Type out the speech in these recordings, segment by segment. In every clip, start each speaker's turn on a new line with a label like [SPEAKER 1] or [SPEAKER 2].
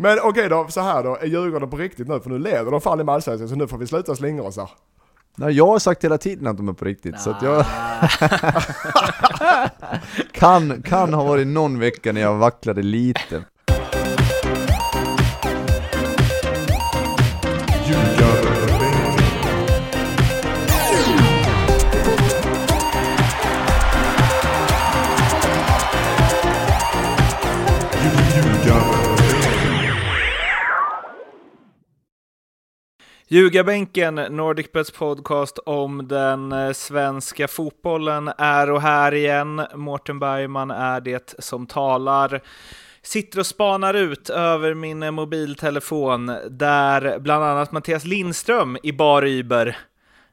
[SPEAKER 1] Men okej då, så här då, är Djurgården på riktigt nu? För nu leder de fan i Allsvenskan, så nu får vi sluta slingra oss här.
[SPEAKER 2] Nej, jag har sagt hela tiden att de är på riktigt, så att jag kan, kan ha varit någon vecka när jag vacklade lite.
[SPEAKER 3] Ljugarbänken, Nordicbets podcast om den eh, svenska fotbollen är och här igen. Mårten Bergman är det som talar. Sitter och spanar ut över min eh, mobiltelefon där bland annat Mattias Lindström i Bar Uber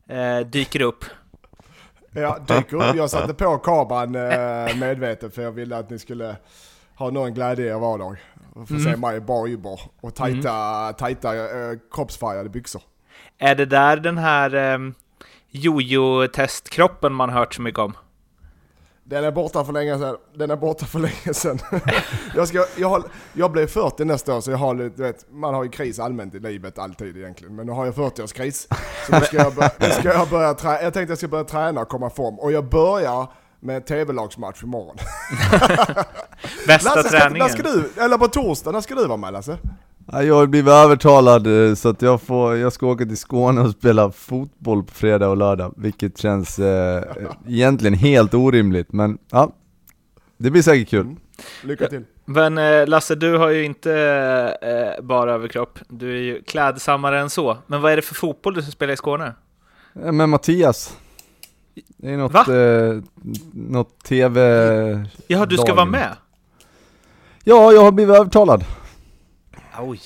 [SPEAKER 3] eh, dyker upp.
[SPEAKER 1] Ja, dyker upp. Jag satte på kameran eh, medvetet för jag ville att ni skulle ha någon glädje i er vardag. Få
[SPEAKER 3] Mm.
[SPEAKER 1] i bar Uber och tajta, tajta eh, kroppsfärgade byxor.
[SPEAKER 3] Är det där den här eh, jojo-testkroppen man hört så mycket om?
[SPEAKER 1] Den är borta för länge sedan. Den är borta för länge sedan. jag, ska, jag, har, jag blev 40 nästa år så jag har lite, vet, man har ju kris allmänt i livet alltid egentligen. Men nu har jag 40-årskris. Så nu ska jag, börja, ska jag börja träna. Jag tänkte jag ska börja träna och komma i form. Och jag börjar med tv-lagsmatch imorgon.
[SPEAKER 3] Bästa
[SPEAKER 1] Lasse,
[SPEAKER 3] träningen?
[SPEAKER 1] när ska du, eller på torsdag, när ska du vara med Lasse?
[SPEAKER 2] Ja, Jag har blivit övertalad eh, så att jag, får, jag ska åka till Skåne och spela fotboll på fredag och lördag, vilket känns eh, egentligen helt orimligt, men ja, det blir säkert kul.
[SPEAKER 1] Lycka till.
[SPEAKER 3] Men eh, Lasse, du har ju inte eh, bara överkropp. Du är ju klädsammare än så. Men vad är det för fotboll du ska spela i Skåne?
[SPEAKER 2] Eh, Men Mattias, det är något,
[SPEAKER 3] Va?
[SPEAKER 2] eh, något TV...
[SPEAKER 3] Jaha, du ska vara med?
[SPEAKER 2] Ja, jag har blivit övertalad.
[SPEAKER 3] Oj.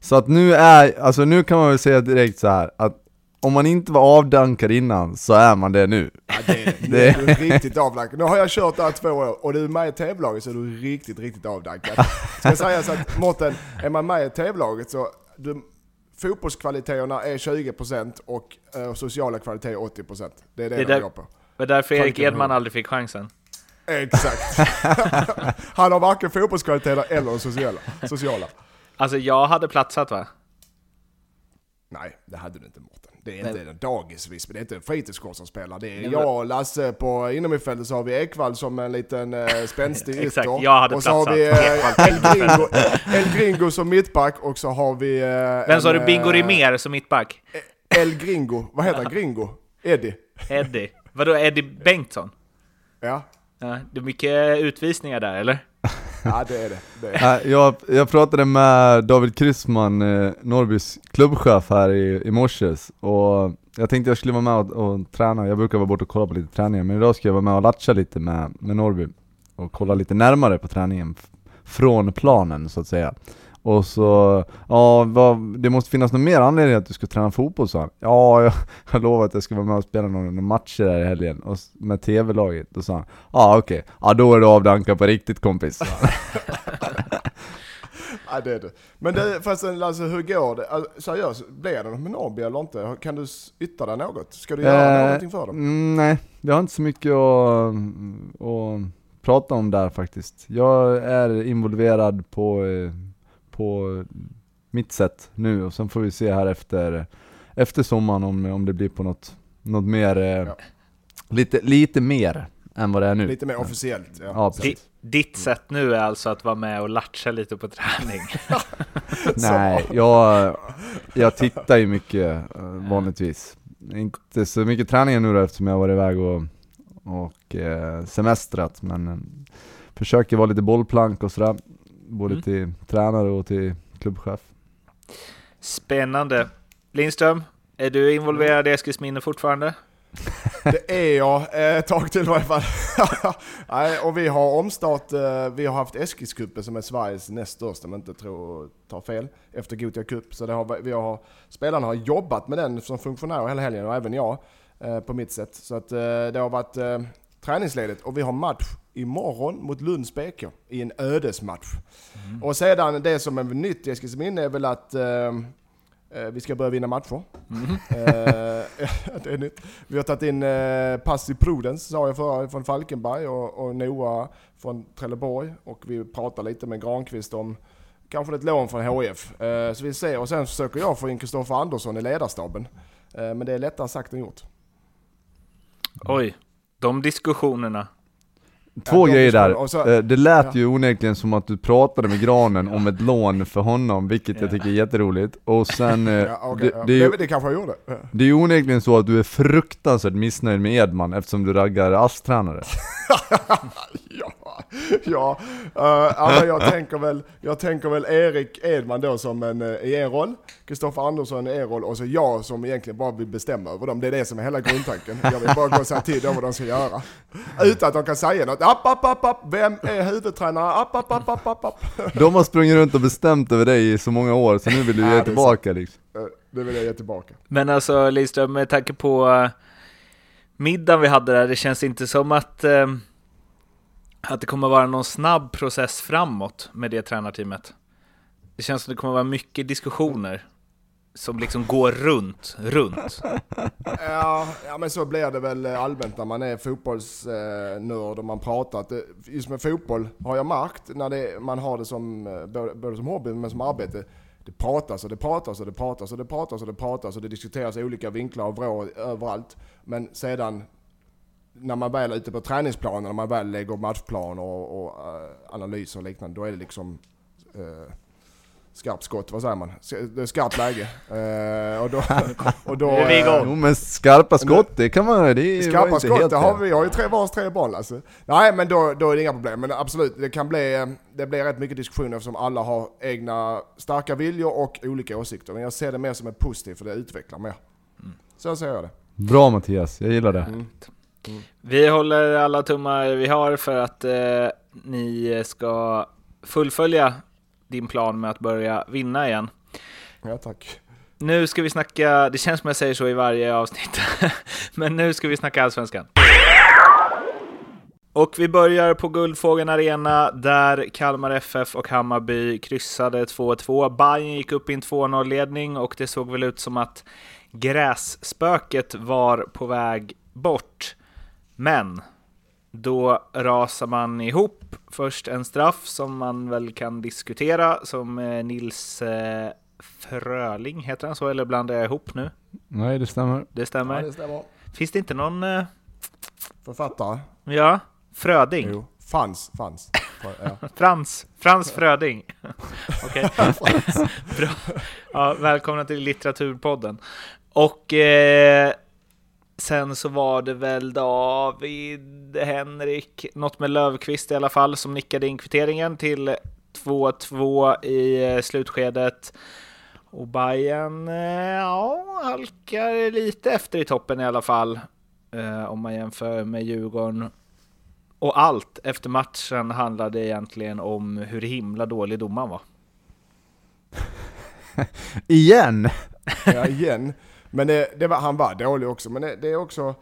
[SPEAKER 2] Så att nu är, alltså nu kan man väl säga direkt så här att om man inte var avdankad innan så är man det nu.
[SPEAKER 1] Ja, det är det. Är du riktigt avdankad. Nu har jag kört där två år och du är med i tv-laget så är du riktigt, riktigt avdankad. Ska jag säga så att Mårten, är man med i tv-laget så du, fotbollskvaliteterna är 20% och eh, sociala kvaliteter 80%. Det är det,
[SPEAKER 3] Det är
[SPEAKER 1] de går på.
[SPEAKER 3] Det var därför Erik Edman aldrig fick chansen.
[SPEAKER 1] Exakt. Han har varken fotbollskvaliteter eller sociala. sociala.
[SPEAKER 3] Alltså, jag hade platsat va?
[SPEAKER 1] Nej, det hade du inte. Det är inte en dagisvisp, det är inte en fritidsgård som spelar. Det är jag och Lasse på innermittfältet, så har vi Ekvall som en liten eh, spänstig
[SPEAKER 3] Exakt,
[SPEAKER 1] ytter.
[SPEAKER 3] jag hade
[SPEAKER 1] Och så har vi eh, El, Gringo, El Gringo som mittback och så har vi... Eh,
[SPEAKER 3] Vem sa du? Bingo
[SPEAKER 1] eh,
[SPEAKER 3] Rimér som mittback?
[SPEAKER 1] El Gringo, vad heter han? Gringo? Eddie?
[SPEAKER 3] Eddie. Vadå, Eddie Bengtsson?
[SPEAKER 1] Ja,
[SPEAKER 3] Ja, det är mycket utvisningar där, eller?
[SPEAKER 1] Ja det är det. det är.
[SPEAKER 2] Jag, jag pratade med David Kryssman, eh, Norrbys klubbchef här i, i morses och jag tänkte jag skulle vara med och, och träna, jag brukar vara borta och kolla på lite träningar men idag ska jag vara med och latcha lite med, med Norrby och kolla lite närmare på träningen från planen så att säga. Och så, ja vad, det måste finnas någon mer anledning att du ska träna fotboll sa han. Ja, jag, jag lovar att jag ska vara med och spela några, matcher där i helgen och, med tv-laget. Då sa han, ja okej, ja då är du avdankad på riktigt kompis.
[SPEAKER 1] Ja, det är det. Men det, förresten Lasse, hur går det? Alltså, seriöst, blir det med Norrby eller inte? Kan du yttra dig något? Ska du göra
[SPEAKER 2] Eh,
[SPEAKER 1] någonting för dem?
[SPEAKER 2] mm, nej, jag har inte så mycket att, att prata om där faktiskt. Jag är involverad på, eh, på mitt sätt nu och sen får vi se här efter, efter sommaren om, om det blir på något, något mer, eh,
[SPEAKER 1] Ja.
[SPEAKER 2] lite, lite mer än vad det är nu.
[SPEAKER 1] Lite mer officiellt. Ja,
[SPEAKER 2] Ja, precis.
[SPEAKER 3] ditt sätt nu är alltså att vara med och latcha lite på träning.
[SPEAKER 2] Nej, jag, jag tittar ju mycket eh, vanligtvis. Inte så mycket träningar nu då eftersom jag varit iväg och, och eh, semestrat men försöker vara lite bollplank och sådär. Både
[SPEAKER 3] Mm.
[SPEAKER 2] till tränare och till klubbchef.
[SPEAKER 3] Spännande. Lindström, är du involverad i Eskilsminne fortfarande?
[SPEAKER 1] Det är jag, eh, ett tag till i varje fall. Nej, och vi har omstart, eh, vi har haft Eskilscupen som är Sveriges näst största, men inte tror, tar fel, efter Gothia Cup. Så det har, vi har, spelarna har jobbat med den som funktionär hela helgen och även jag eh, på mitt sätt. Så att det har varit träningsledigt och vi har match imorgon mot Lunds BK i en ödesmatch. Och sedan det som är nytt i Eskilsminne är väl att eh, eh, vi ska börja vinna matcher. Eh, det är nytt. Vi har tagit in eh, Passiv Prudence, sa jag förra, från Falkenberg och, och Noah från Trelleborg. Och vi pratar lite med Granqvist om kanske ett lån från HF. Eh, så vi ser, och sen försöker jag få in Kristoffer Andersson i ledarstaben. Eh, men det är lättare sagt än gjort.
[SPEAKER 3] Oj, de diskussionerna.
[SPEAKER 2] Två
[SPEAKER 1] Ja,
[SPEAKER 2] grejer där.
[SPEAKER 1] så-
[SPEAKER 2] Eh, det lät
[SPEAKER 1] ja.
[SPEAKER 2] ju onekligen som att du pratade med Granen om ett lån för honom, vilket jag tycker är jätteroligt. Och sen, eh,
[SPEAKER 1] Ja, okej,
[SPEAKER 2] det,
[SPEAKER 1] ja.
[SPEAKER 2] det, är ju,
[SPEAKER 1] det kanske jag gjorde.
[SPEAKER 2] det är ju onekligen så att du är fruktansvärt missnöjd med Edman eftersom du raggar ASS-tränare.
[SPEAKER 1] ja, ja, men jag, tänker väl, jag tänker väl Erik Edman då som en, eh, i en roll, Kristoffer Andersson i en roll och så jag som egentligen bara vill bestämma över dem. Det är det som är hela grundtanken. Jag vill bara gå och säga till dem vad de ska göra. Utan att de kan säga något. App, app, app, app. Vem är huvudtränare? App, app, app, app, app, app.
[SPEAKER 2] De har sprungit runt och bestämt över dig i så många år, så nu vill du
[SPEAKER 1] Ja,
[SPEAKER 2] ge tillbaka liksom.
[SPEAKER 1] Eh, Det vill jag ge tillbaka.
[SPEAKER 3] Men alltså Lidström, med tanke på middagen vi hade där, det känns inte som att, eh, att det kommer vara någon snabb process framåt med det tränarteamet. Det känns som det kommer vara mycket diskussioner som liksom går runt, runt.
[SPEAKER 1] Ja, ja men så blir det väl eh, allmänt när man är fotbollsnörd eh, och man pratar. Att eh, just med fotboll har jag märkt när det, man har det som, både, som hobby men som arbete. Det pratas och det pratas och det pratas och det pratas och det pratas och det diskuteras i olika vinklar och vrår överallt. Men sedan när man väl är ute på träningsplanen, när man väl lägger matchplaner och, och eh, analyser och liknande, då är det liksom eh, skarpt skott, vad säger man? Det är skarpt läge. Eh, och då, och då, eh,
[SPEAKER 2] Jo men skarpa skott, det kan man, det
[SPEAKER 1] Skarpa
[SPEAKER 2] inte
[SPEAKER 1] skott,
[SPEAKER 2] helt
[SPEAKER 1] det har vi. Vi har ju tre vars tre boll alltså. Nej men då, då är det inga problem. Men absolut, det kan bli, det blir rätt mycket diskussion eftersom alla har egna starka viljor och olika åsikter. Men jag ser det mer som ett positivt för det utvecklar mer. Så ser jag det.
[SPEAKER 2] Bra Mattias, jag gillar det.
[SPEAKER 1] Mm.
[SPEAKER 3] Vi håller alla tummar vi har för att eh, ni ska fullfölja din plan med att börja vinna igen.
[SPEAKER 1] Ja tack.
[SPEAKER 3] Nu ska vi snacka, det känns som jag säger så i varje avsnitt, men nu ska vi snacka Allsvenskan. Och vi börjar på Guldfågeln Arena där Kalmar FF och Hammarby kryssade 2-2. Bayern gick upp i en 2-0-ledning och det såg väl ut som att grässpöket var på väg bort. Men då rasar man ihop. Först en straff som man väl kan diskutera, som eh, Nils eh, Fröling, heter han så? Eller blandar jag ihop nu?
[SPEAKER 2] Nej det stämmer.
[SPEAKER 3] Det
[SPEAKER 1] Ja,
[SPEAKER 3] stämmer.
[SPEAKER 1] det stämmer.
[SPEAKER 3] Finns det inte någon... eh,
[SPEAKER 1] Författare?
[SPEAKER 3] Ja, Fröding.
[SPEAKER 1] Jo. Fanns, fanns. Ja.
[SPEAKER 3] Frans, Frans Fröding. Okej. Bra. Ja, välkomna till Litteraturpodden. Och eh, sen så var det väl David, Henrik, något med Lövqvist i alla fall, som nickade in kvitteringen till 2-2 i eh, slutskedet. Och Bayern, eh, ja, halkar lite efter i toppen i alla fall. Eh, om man jämför med Djurgården och allt efter matchen handlade egentligen om hur himla dålig domaren var.
[SPEAKER 2] Igen!
[SPEAKER 1] ja, igen. Men det, det var, han var dålig också. Men det, det är också,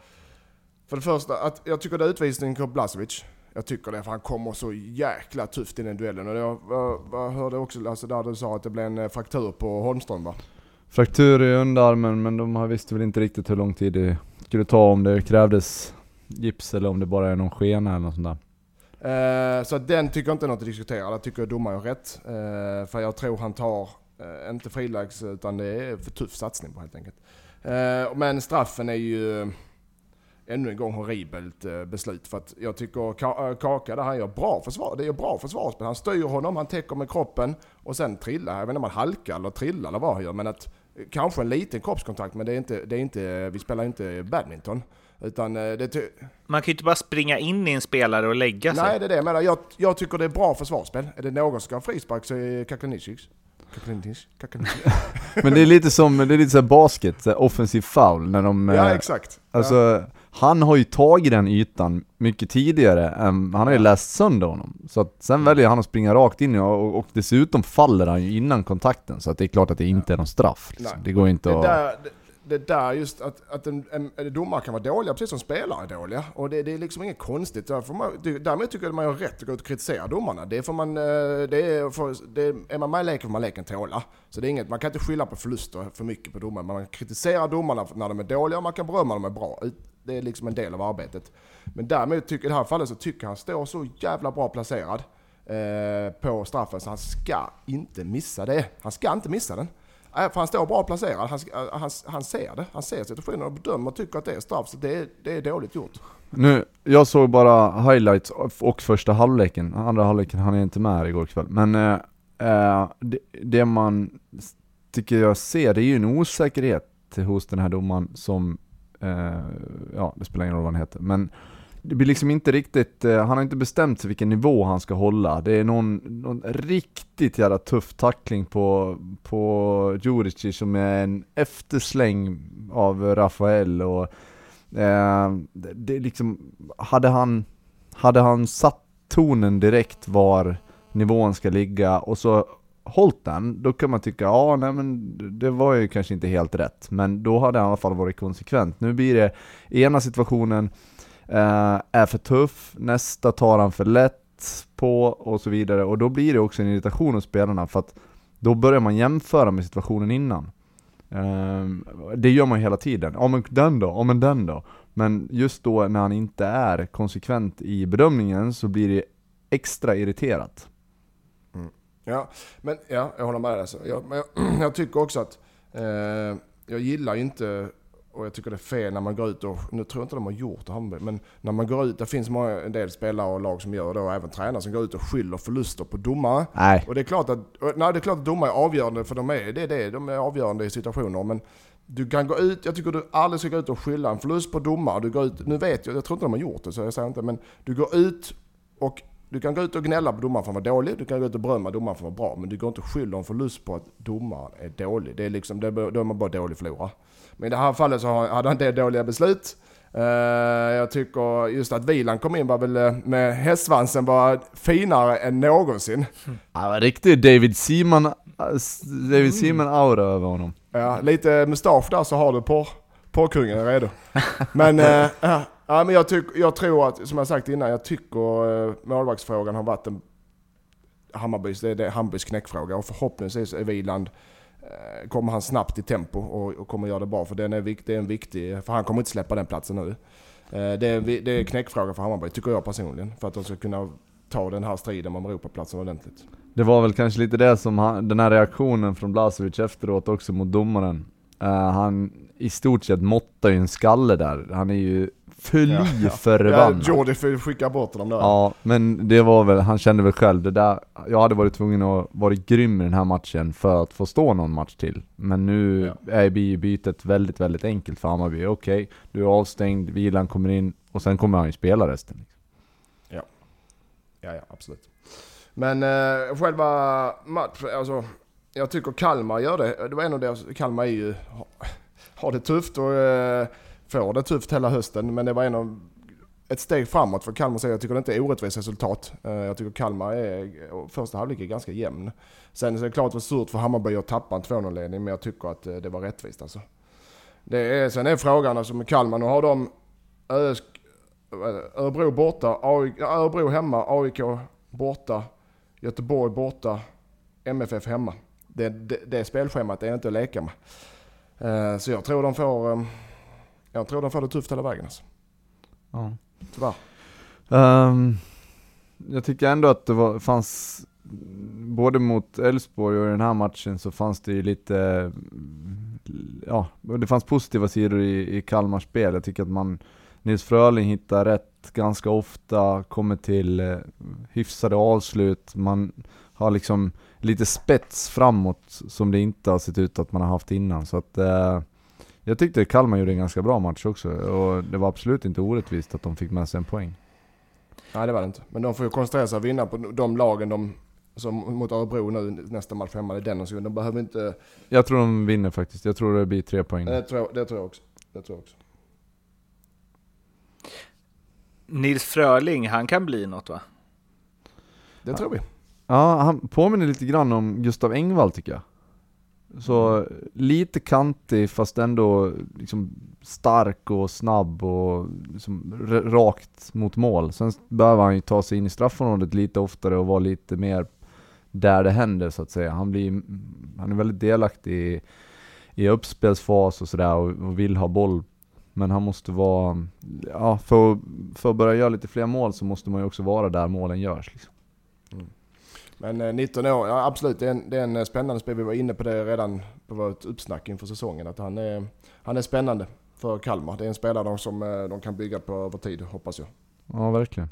[SPEAKER 1] för det första, att jag tycker det är utvisning på Blasevic. Jag tycker det, för han kommer så jäkla tufft i den duellen. Och jag, jag, jag hörde också alltså, där du sa att det blev en eh, fraktur på Holmström va?
[SPEAKER 2] Fraktur i underarmen men de visste väl inte riktigt hur lång tid det skulle ta om det krävdes gips eller om det bara är någon skena eller något sånt där.
[SPEAKER 1] Eh, så den tycker jag inte är något att diskutera. Där tycker jag domaren har rätt. Eh, för jag tror han tar, eh, inte frilags, utan det är för tuff satsning på helt enkelt. Eh, men straffen är ju ännu en gång horribelt eh, beslut. För att jag tycker eh, Kaka där han gör bra försvar. Det är bra försvarsspel. Han styr honom, han täcker med kroppen och sen trillar. Jag vet inte om han halkar eller trillar eller vad han gör. Men att kanske en liten kroppskontakt. Men det är inte, det är inte, vi spelar inte badminton. Utan det
[SPEAKER 3] Man kan ju inte bara springa in i en spelare och lägga sig.
[SPEAKER 1] Nej, det är det jag menar. Jag, jag tycker det är bra försvarsspel. Är det någon som ska ha frispark så är det Kakanicic.
[SPEAKER 2] Men det är lite som, det är lite så basket, så offensiv foul när de...
[SPEAKER 1] Ja,
[SPEAKER 2] eh,
[SPEAKER 1] exakt.
[SPEAKER 2] Alltså, han har ju tagit den ytan mycket tidigare, än, han har ju
[SPEAKER 1] Ja.
[SPEAKER 2] läst sönder honom. Så att sen väljer han att springa rakt in och, och dessutom faller han ju innan kontakten, så att det är klart att det inte är någon straff. Liksom. Det går inte att
[SPEAKER 1] det, där just att, att en, en, en domare kan vara dåliga precis som spelare är dåliga. Och det, det är liksom inget konstigt. Därför man, därmed tycker jag att man har rätt att gå ut och kritisera domarna. Det får man, eh, det är, för, det, är man med i leken får man leken tåla. Så det är inget, man kan inte skylla på förluster för mycket på domarna. Man kritiserar domarna när de är dåliga och man kan berömma dem är bra. Det är liksom en del av arbetet. Men därmed tycker i det här fallet så tycker jag han står så jävla bra placerad. eh, på straffen så han ska inte missa det. Han ska inte missa den. Äh, för han står bra placerad, han, äh, han, han ser det. Han ser situationen och bedömer och tycker att det är straff, så det, det är dåligt gjort.
[SPEAKER 2] Nu, jag såg bara highlights och första halvleken, andra halvleken hann jag inte med här igår kväll. Men eh, eh det, det, man tycker jag ser, det är ju en osäkerhet hos den här domaren som, eh, ja det spelar ingen roll vad han heter, men det blir liksom inte riktigt, eh, han har inte bestämt sig vilken nivå han ska hålla. Det är någon, någon riktigt jävla tuff tackling på, på Jurici som är en eftersläng av Rafael och eh, det, det liksom, hade han, hade han satt tonen direkt var nivån ska ligga och så hållit den, då kan man tycka, ja nej men det var ju kanske inte helt rätt, men då hade han i alla fall varit konsekvent. Nu blir det i ena situationen eh, är för tuff, nästa tar han för lätt på och så vidare, och då blir det också en irritation hos spelarna för att då börjar man jämföra med situationen innan. Eh, det gör man hela tiden, ja men den då, ja men den då. Men just då när han inte är konsekvent i bedömningen så blir det extra irriterat. Mm.
[SPEAKER 1] Ja, men ja, jag håller med dig. Alltså. Jag, jag, jag, tycker också att eh, jag gillar inte och jag tycker det är fel när man går ut och, nu tror jag inte de har gjort det Hammarby, men när man går ut, det finns många, en del spelare och lag som gör det och även tränare som går ut och skyller förluster på domare.
[SPEAKER 2] Nej.
[SPEAKER 1] Och det är klart att, nej, det är klart att domare är avgörande för de är det, är det, de är avgörande i situationer. Men du kan gå ut, jag tycker du aldrig ska gå ut och skylla en förlust på domare. Du går ut, nu vet jag, jag tror inte de har gjort det så jag säger inte, men du går ut och du kan gå ut och gnälla på domaren för att vara dålig, du kan gå ut och berömma domaren för att vara bra, men du går inte och skyller en förlust på att domaren är dålig. Det är liksom, då är man bara dålig förlorare. Men i det här fallet så hade han det dåliga beslut. Uh, jag tycker just att Vilan kom in var väl uh, med hästsvansen var finare än någonsin.
[SPEAKER 2] Han var riktigt David Seaman, David Seaman aura över honom.
[SPEAKER 1] Ja, lite mustasch där så har du på porrkungen redo. Men uh, Ja, men jag, tyck, jag tror att, som jag sagt innan, jag tycker eh, målvaktsfrågan har varit en Hammarbys, det är det, Hammarbys knäckfråga och förhoppningsvis är Viland eh, Eh, kommer han snabbt i tempo och, och kommer göra det bra för den är det är en viktig, för han kommer inte släppa den platsen nu. Eh, det, är, det är knäckfråga för Hammarby, tycker jag personligen, för att de ska kunna ta den här striden om Europaplatsen ordentligt.
[SPEAKER 2] Det var väl kanske lite det som han, den här reaktionen från Blazovic efteråt också mot domaren. Uh, han i stort sett måttar ju en skalle där. Han är ju fly ja, ja. förbannad.
[SPEAKER 1] Ja, Jordi skickar bort dem där.
[SPEAKER 2] Ja, men det var väl, han kände väl själv det där, jag hade varit tvungen att vara grym i den här matchen för att få stå någon match till. Men nu ja. är bytet väldigt, väldigt enkelt för Hammarby. Okej, okay, du är avstängd, vilan kommer in och sen kommer han ju spela resten. Liksom.
[SPEAKER 1] Ja. ja, ja absolut. Men eh, själva matchen, alltså jag tycker Kalmar gör det. Det var en av deras, Kalmar är ju, har det tufft och eh, får det tufft hela hösten. Men det var en av, ett steg framåt för Kalmar. Jag tycker det inte är orättvist resultat. Eh, jag tycker Kalmar är, första halvlek är ganska jämn. Sen är det klart det var surt för Hammarby att tappa en 2-0-ledning, men jag tycker att eh, det var rättvist alltså. Det är, sen är frågan alltså med Kalmar, nu har de eh, Örebro borta, AIK, Örebro hemma, AIK borta, Göteborg borta, MFF hemma. Det, det, det spelschemat är inte att leka med. Så jag tror de får jag tror de får det tufft hela vägen alltså.
[SPEAKER 2] Ja.
[SPEAKER 1] Tyvärr.
[SPEAKER 2] Um, jag tycker ändå att det var, fanns, både mot Elfsborg och i den här matchen så fanns det ju lite, ja, det fanns positiva sidor i, i Kalmars spel. Jag tycker att man, Nils Fröling hittar rätt ganska ofta, kommer till eh, hyfsade avslut, man har liksom lite spets framåt som det inte har sett ut att man har haft innan. Så att eh, jag tyckte Kalmar gjorde en ganska bra match också och det var absolut inte orättvist att de fick med sig en poäng.
[SPEAKER 1] Nej det var det inte. Men de får ju koncentrera sig och vinna på de lagen de som mot Örebro nu nästa match hemma, det är den så. De behöver inte...
[SPEAKER 2] Jag tror de vinner faktiskt. Jag tror det blir tre poäng.
[SPEAKER 1] Det tror jag, det tror jag också. Det tror jag också.
[SPEAKER 3] Nils Fröling, han kan bli något va?
[SPEAKER 1] Det tror vi.
[SPEAKER 2] Ja, han påminner lite grann om Gustav Engvall tycker jag. Så lite kantig fast ändå liksom stark och snabb och liksom rakt mot mål. Sen behöver han ju ta sig in i straffområdet lite oftare och vara lite mer där det händer så att säga. Han, blir, han är väldigt delaktig i, i uppspelsfas och sådär och, och vill ha boll. Men han måste vara, ja för, för att börja göra lite fler mål så måste man ju också vara där målen görs. Liksom. Mm.
[SPEAKER 1] Men eh, 19 år, ja absolut det är, en, det är en eh, spännande spel. Vi var inne på det redan på vårt uppsnack inför säsongen. Att han är, han är spännande för Kalmar. Det är en spelare som eh, de kan bygga på över tid, hoppas jag.
[SPEAKER 2] Ja, verkligen.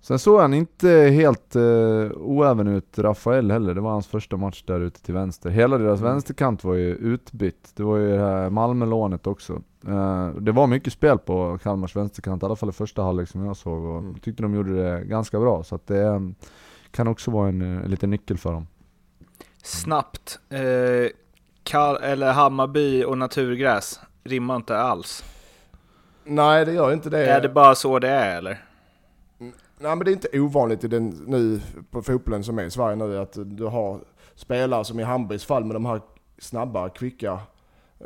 [SPEAKER 2] Sen såg han inte helt uh, oäven ut, Rafael heller. Det var hans första match där ute till vänster. Hela deras
[SPEAKER 1] Mm.
[SPEAKER 2] vänsterkant var ju utbytt. Det var ju det här Malmö-lånet också. Uh, det var mycket spel på Kalmars vänsterkant, i alla fall i första halvlek som jag såg. Och
[SPEAKER 1] Mm.
[SPEAKER 2] tyckte de gjorde det ganska bra. Så att det um, kan också vara en, uh, en liten nyckel för dem.
[SPEAKER 3] Snabbt. Eh, Kal- eller Hammarby och naturgräs rimmar inte alls.
[SPEAKER 1] Nej det gör inte det.
[SPEAKER 3] Är det bara så det är eller?
[SPEAKER 1] Nej men det är inte ovanligt i den, nu på fotbollen som är i Sverige nu att du har spelare som i Hammarbys fall med de här snabba, kvicka,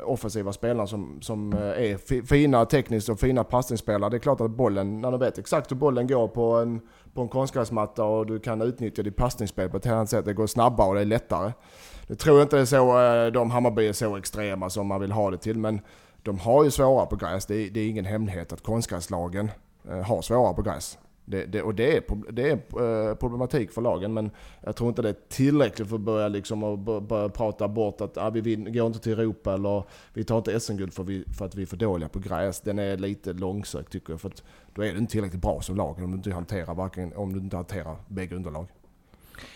[SPEAKER 1] offensiva spelarna som, som eh, är fina tekniskt och fina passningsspelare. Det är klart att bollen, när du vet exakt hur bollen går på en, på en konstgräsmatta och du kan utnyttja ditt passningsspel på ett helt annat sätt. Det går snabbare och det är lättare. Nu tror jag inte det är så, eh, de Hammarby är så extrema som man vill ha det till men de har ju svårare på gräs. Det är, det är ingen hemlighet att konstgräslagen eh, har svårare på gräs. Det, det, och det är, det är eh, problematik för lagen men jag tror inte det är tillräckligt för att börja, liksom, och börja prata bort att ah, vi vin- går inte till Europa eller vi tar inte SM-guld för, vi, för att vi är för dåliga på gräs. Den är lite långsökt tycker jag. För att då är du inte tillräckligt bra som lag om du inte hanterar, varken, om du inte hanterar bägge underlag.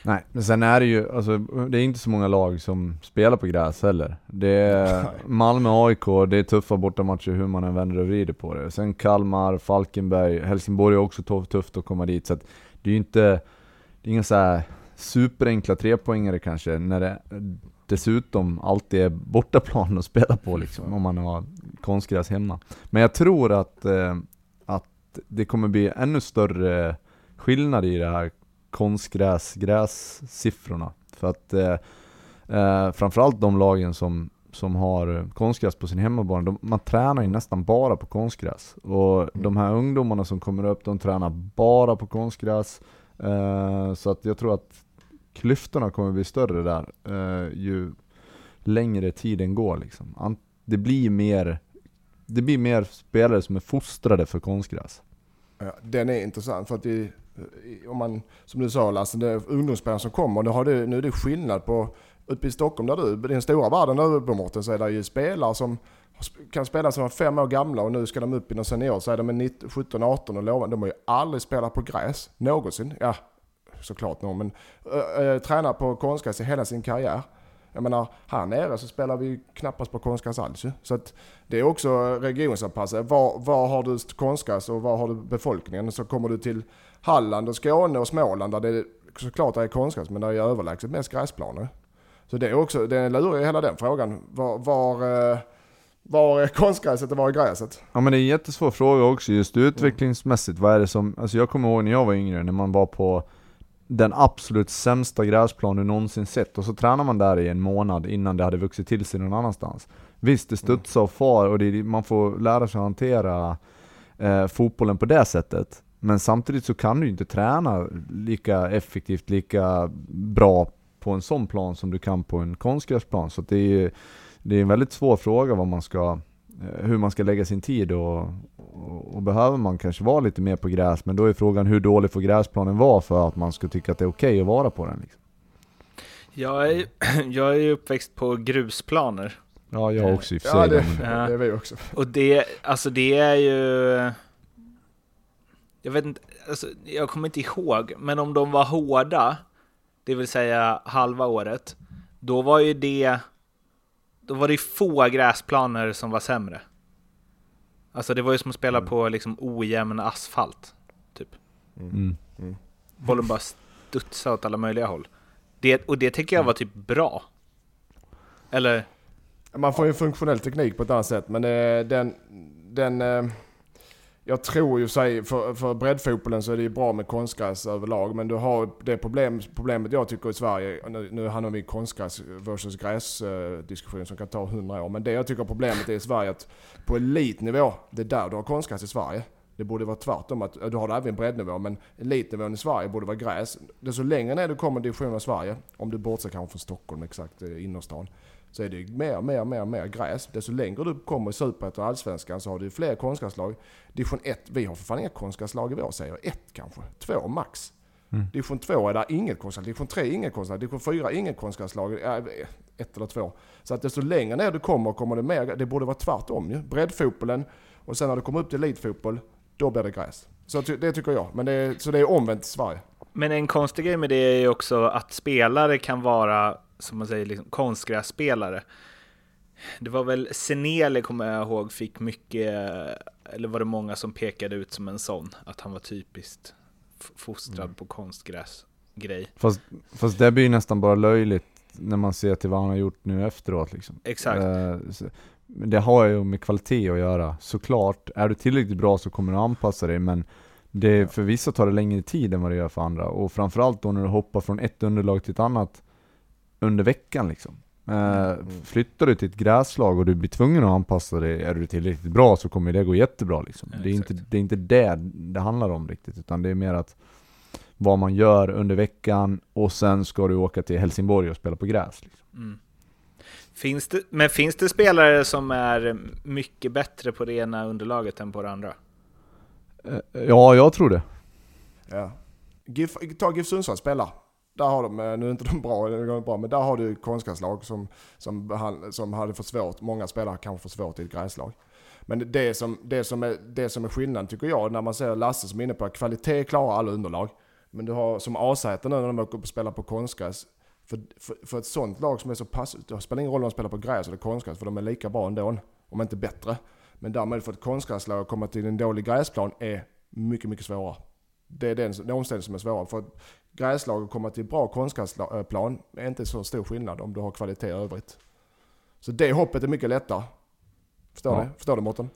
[SPEAKER 2] Nej, men sen är det ju, alltså, det är inte så många lag som spelar på gräs heller. Det är
[SPEAKER 1] Nej.
[SPEAKER 2] Malmö, AIK, det är tuffa bortamatcher hur man än vänder och vrider på det. Sen Kalmar, Falkenberg, Helsingborg är också tuff- tufft att komma dit. Så att det är ju inte, det är inga så superenkla trepoängare kanske, när det dessutom alltid är bortaplan att spela på liksom, om man har konstgräs hemma. Men jag tror att, eh, att det kommer bli ännu större skillnad i det här konstgräs, grässiffrorna. För att eh, eh, framförallt de lagen som, som har konstgräs på sin hemmabana, de, man tränar ju nästan bara på konstgräs. Och de här ungdomarna som kommer upp, de tränar bara på konstgräs. Eh, så att jag tror att klyftorna kommer bli större där eh, ju längre tiden går. Liksom. Ant- Det blir mer det blir mer spelare som är fostrade för konstgräs.
[SPEAKER 1] Ja, den är intressant för att det, Eh, om man, som du sa Lasse, det är ungdomsspelare som kommer. Nu, har det, nu är det skillnad på, uppe i Stockholm där du, i den stora världen där uppe Mårten, så är det ju spelare som kan spela som är fem år gamla och nu ska de upp i någon senior så är de 19, 17, 18 och lovande. De har ju aldrig spelat på gräs, någonsin. Ja, såklart någon, men eh, eh, äh, äh, tränar på konstgräs i hela sin karriär. Jag menar, här nere så spelar vi knappast på konstgräs alls. Så att det är också regionsanpassat. Var, var har du konstgräs och var har du befolkningen? Så kommer du till Halland och Skåne och Småland där det såklart är konstgräs men där är överlägset mest gräsplaner. Så det är också, det är lurig hela den frågan. Var, var, eh, var är konstgräset och var är gräset?
[SPEAKER 2] Ja men det är en jättesvår fråga också, just utvecklingsmässigt. Vad är det som, alltså jag kommer ihåg när jag var yngre, när man var på den absolut sämsta gräsplan du någonsin sett och så tränar man där i en månad innan det hade vuxit till sig någon annanstans. Visst, det studsar och far och det, man får lära sig att hantera eh, fotbollen på det sättet. Men samtidigt så kan du ju inte träna lika effektivt, lika bra på en sån plan som du kan på en konstgräsplan. Så det är, det är en väldigt svår fråga vad man ska, hur man ska lägga sin tid och, och, och behöver man kanske vara lite mer på gräs, men då är frågan hur dålig får gräsplanen vara för att man ska tycka att det är okej att vara på den? Liksom.
[SPEAKER 3] Jag är, jag är ju uppväxt på grusplaner.
[SPEAKER 2] Ja, jag också i och för sig.
[SPEAKER 1] Ja, det,
[SPEAKER 3] Ja.
[SPEAKER 1] det är vi också.
[SPEAKER 3] Och det, alltså det är ju... Jag vet inte, alltså, jag kommer inte ihåg, men om de var hårda, det vill säga halva året, då var ju det... Då var det få gräsplaner som var sämre. Alltså det var ju som att spela
[SPEAKER 1] Mm.
[SPEAKER 3] på liksom ojämn asfalt. Typ.
[SPEAKER 2] Mm.
[SPEAKER 3] Bollen bara studsade åt alla möjliga håll. Det, och det tycker jag var typ bra. Eller?
[SPEAKER 1] Man får ju funktionell teknik på ett annat sätt men eh, den, den eh, jag tror ju sig för, för breddfotbollen så är det ju bra med konstgräs överlag men du har det problem, problemet jag tycker i Sverige, nu, nu handlar vi om konstgräs versus gräs eh, diskussion som kan ta 100 år men det jag tycker problemet är i Sverige att på elitnivå, det är där du har konstgräs i Sverige. Det borde vara tvärtom, att du har det även breddnivå men elitnivån i Sverige borde vara gräs. Desto längre ner du kommer i divisionen av Sverige, om du bortser kanske från Stockholm exakt, eh, innerstan så är det mer, mer, mer, mer gräs. Desto längre du kommer i Superettan och Allsvenskan så har du fler konstgräslag. Division 1, vi har för fan inga konstgräslag i vår serie. Ett kanske, två max.
[SPEAKER 2] Mm.
[SPEAKER 1] Division 2 är där inget konstgräs, division 3 inget konstgräs, division 4 inget konstgräslag, äh, ett eller två. Så att desto längre ner du kommer, kommer det mer, det borde vara tvärtom ju. Breddfotbollen, och sen när du kommer upp till elitfotboll, då blir det gräs. Så ty- det tycker jag, men det är, så det är omvänt i Sverige.
[SPEAKER 3] Men en konstig grej med det är ju också att spelare kan vara, som man säger, liksom konstgrässpelare. Det var väl Seneli, kommer jag ihåg, fick mycket, eller var det många som pekade ut som en sån, att han var typiskt fostrad
[SPEAKER 1] Mm.
[SPEAKER 3] på konstgräsgrej.
[SPEAKER 2] Fast, fast det blir ju nästan bara löjligt när man ser till vad han har gjort nu efteråt liksom.
[SPEAKER 3] Exakt.
[SPEAKER 2] Eh, men det har ju med kvalitet att göra, såklart. Är du tillräckligt bra så kommer du anpassa dig, men det, för vissa tar det längre tid än vad det gör för andra. Och framförallt då när du hoppar från ett underlag till ett annat under veckan liksom. Eh, Flyttar du till ett gräslag och du blir tvungen att anpassa dig, är du tillräckligt bra så kommer det gå jättebra liksom.
[SPEAKER 3] Ja,
[SPEAKER 2] det, är inte, det är inte det det handlar om riktigt, utan det är mer att vad man gör under veckan och sen ska du åka till Helsingborg och spela på gräs. Liksom.
[SPEAKER 3] Mm. Finns det, men finns det spelare som är mycket bättre på det ena underlaget än på det andra?
[SPEAKER 2] Eh, Ja, jag tror det.
[SPEAKER 1] Ja. GIF, ta GIF Sundsvall spelar. Där har de, eh, nu är inte de bra, men där har du konstgräslag som, som, som hade för svårt, många spelare kanske får svårt i ett gräslag. Men det som, det, som är, det som är skillnaden tycker jag, när man ser Lasse som är inne på att kvalitet klarar alla underlag. Men du har som AZ nu när de åker upp och spelar på konstgräs, för, för, för ett sånt lag som är så pass, det spelar ingen roll om de spelar på gräs eller konstgräs, för de är lika bra ändå, om inte bättre. Men därmed för ett konstgräslag att komma till en dålig gräsplan är mycket, mycket svårare. Det är den, den omständigheten som är svårare. För ett gräslag att komma till bra konstgräsplan är inte så stor skillnad om du har kvalitet i övrigt. Så det hoppet är mycket lättare. Förstår
[SPEAKER 2] Ja.
[SPEAKER 1] du? Förstår du Mårten?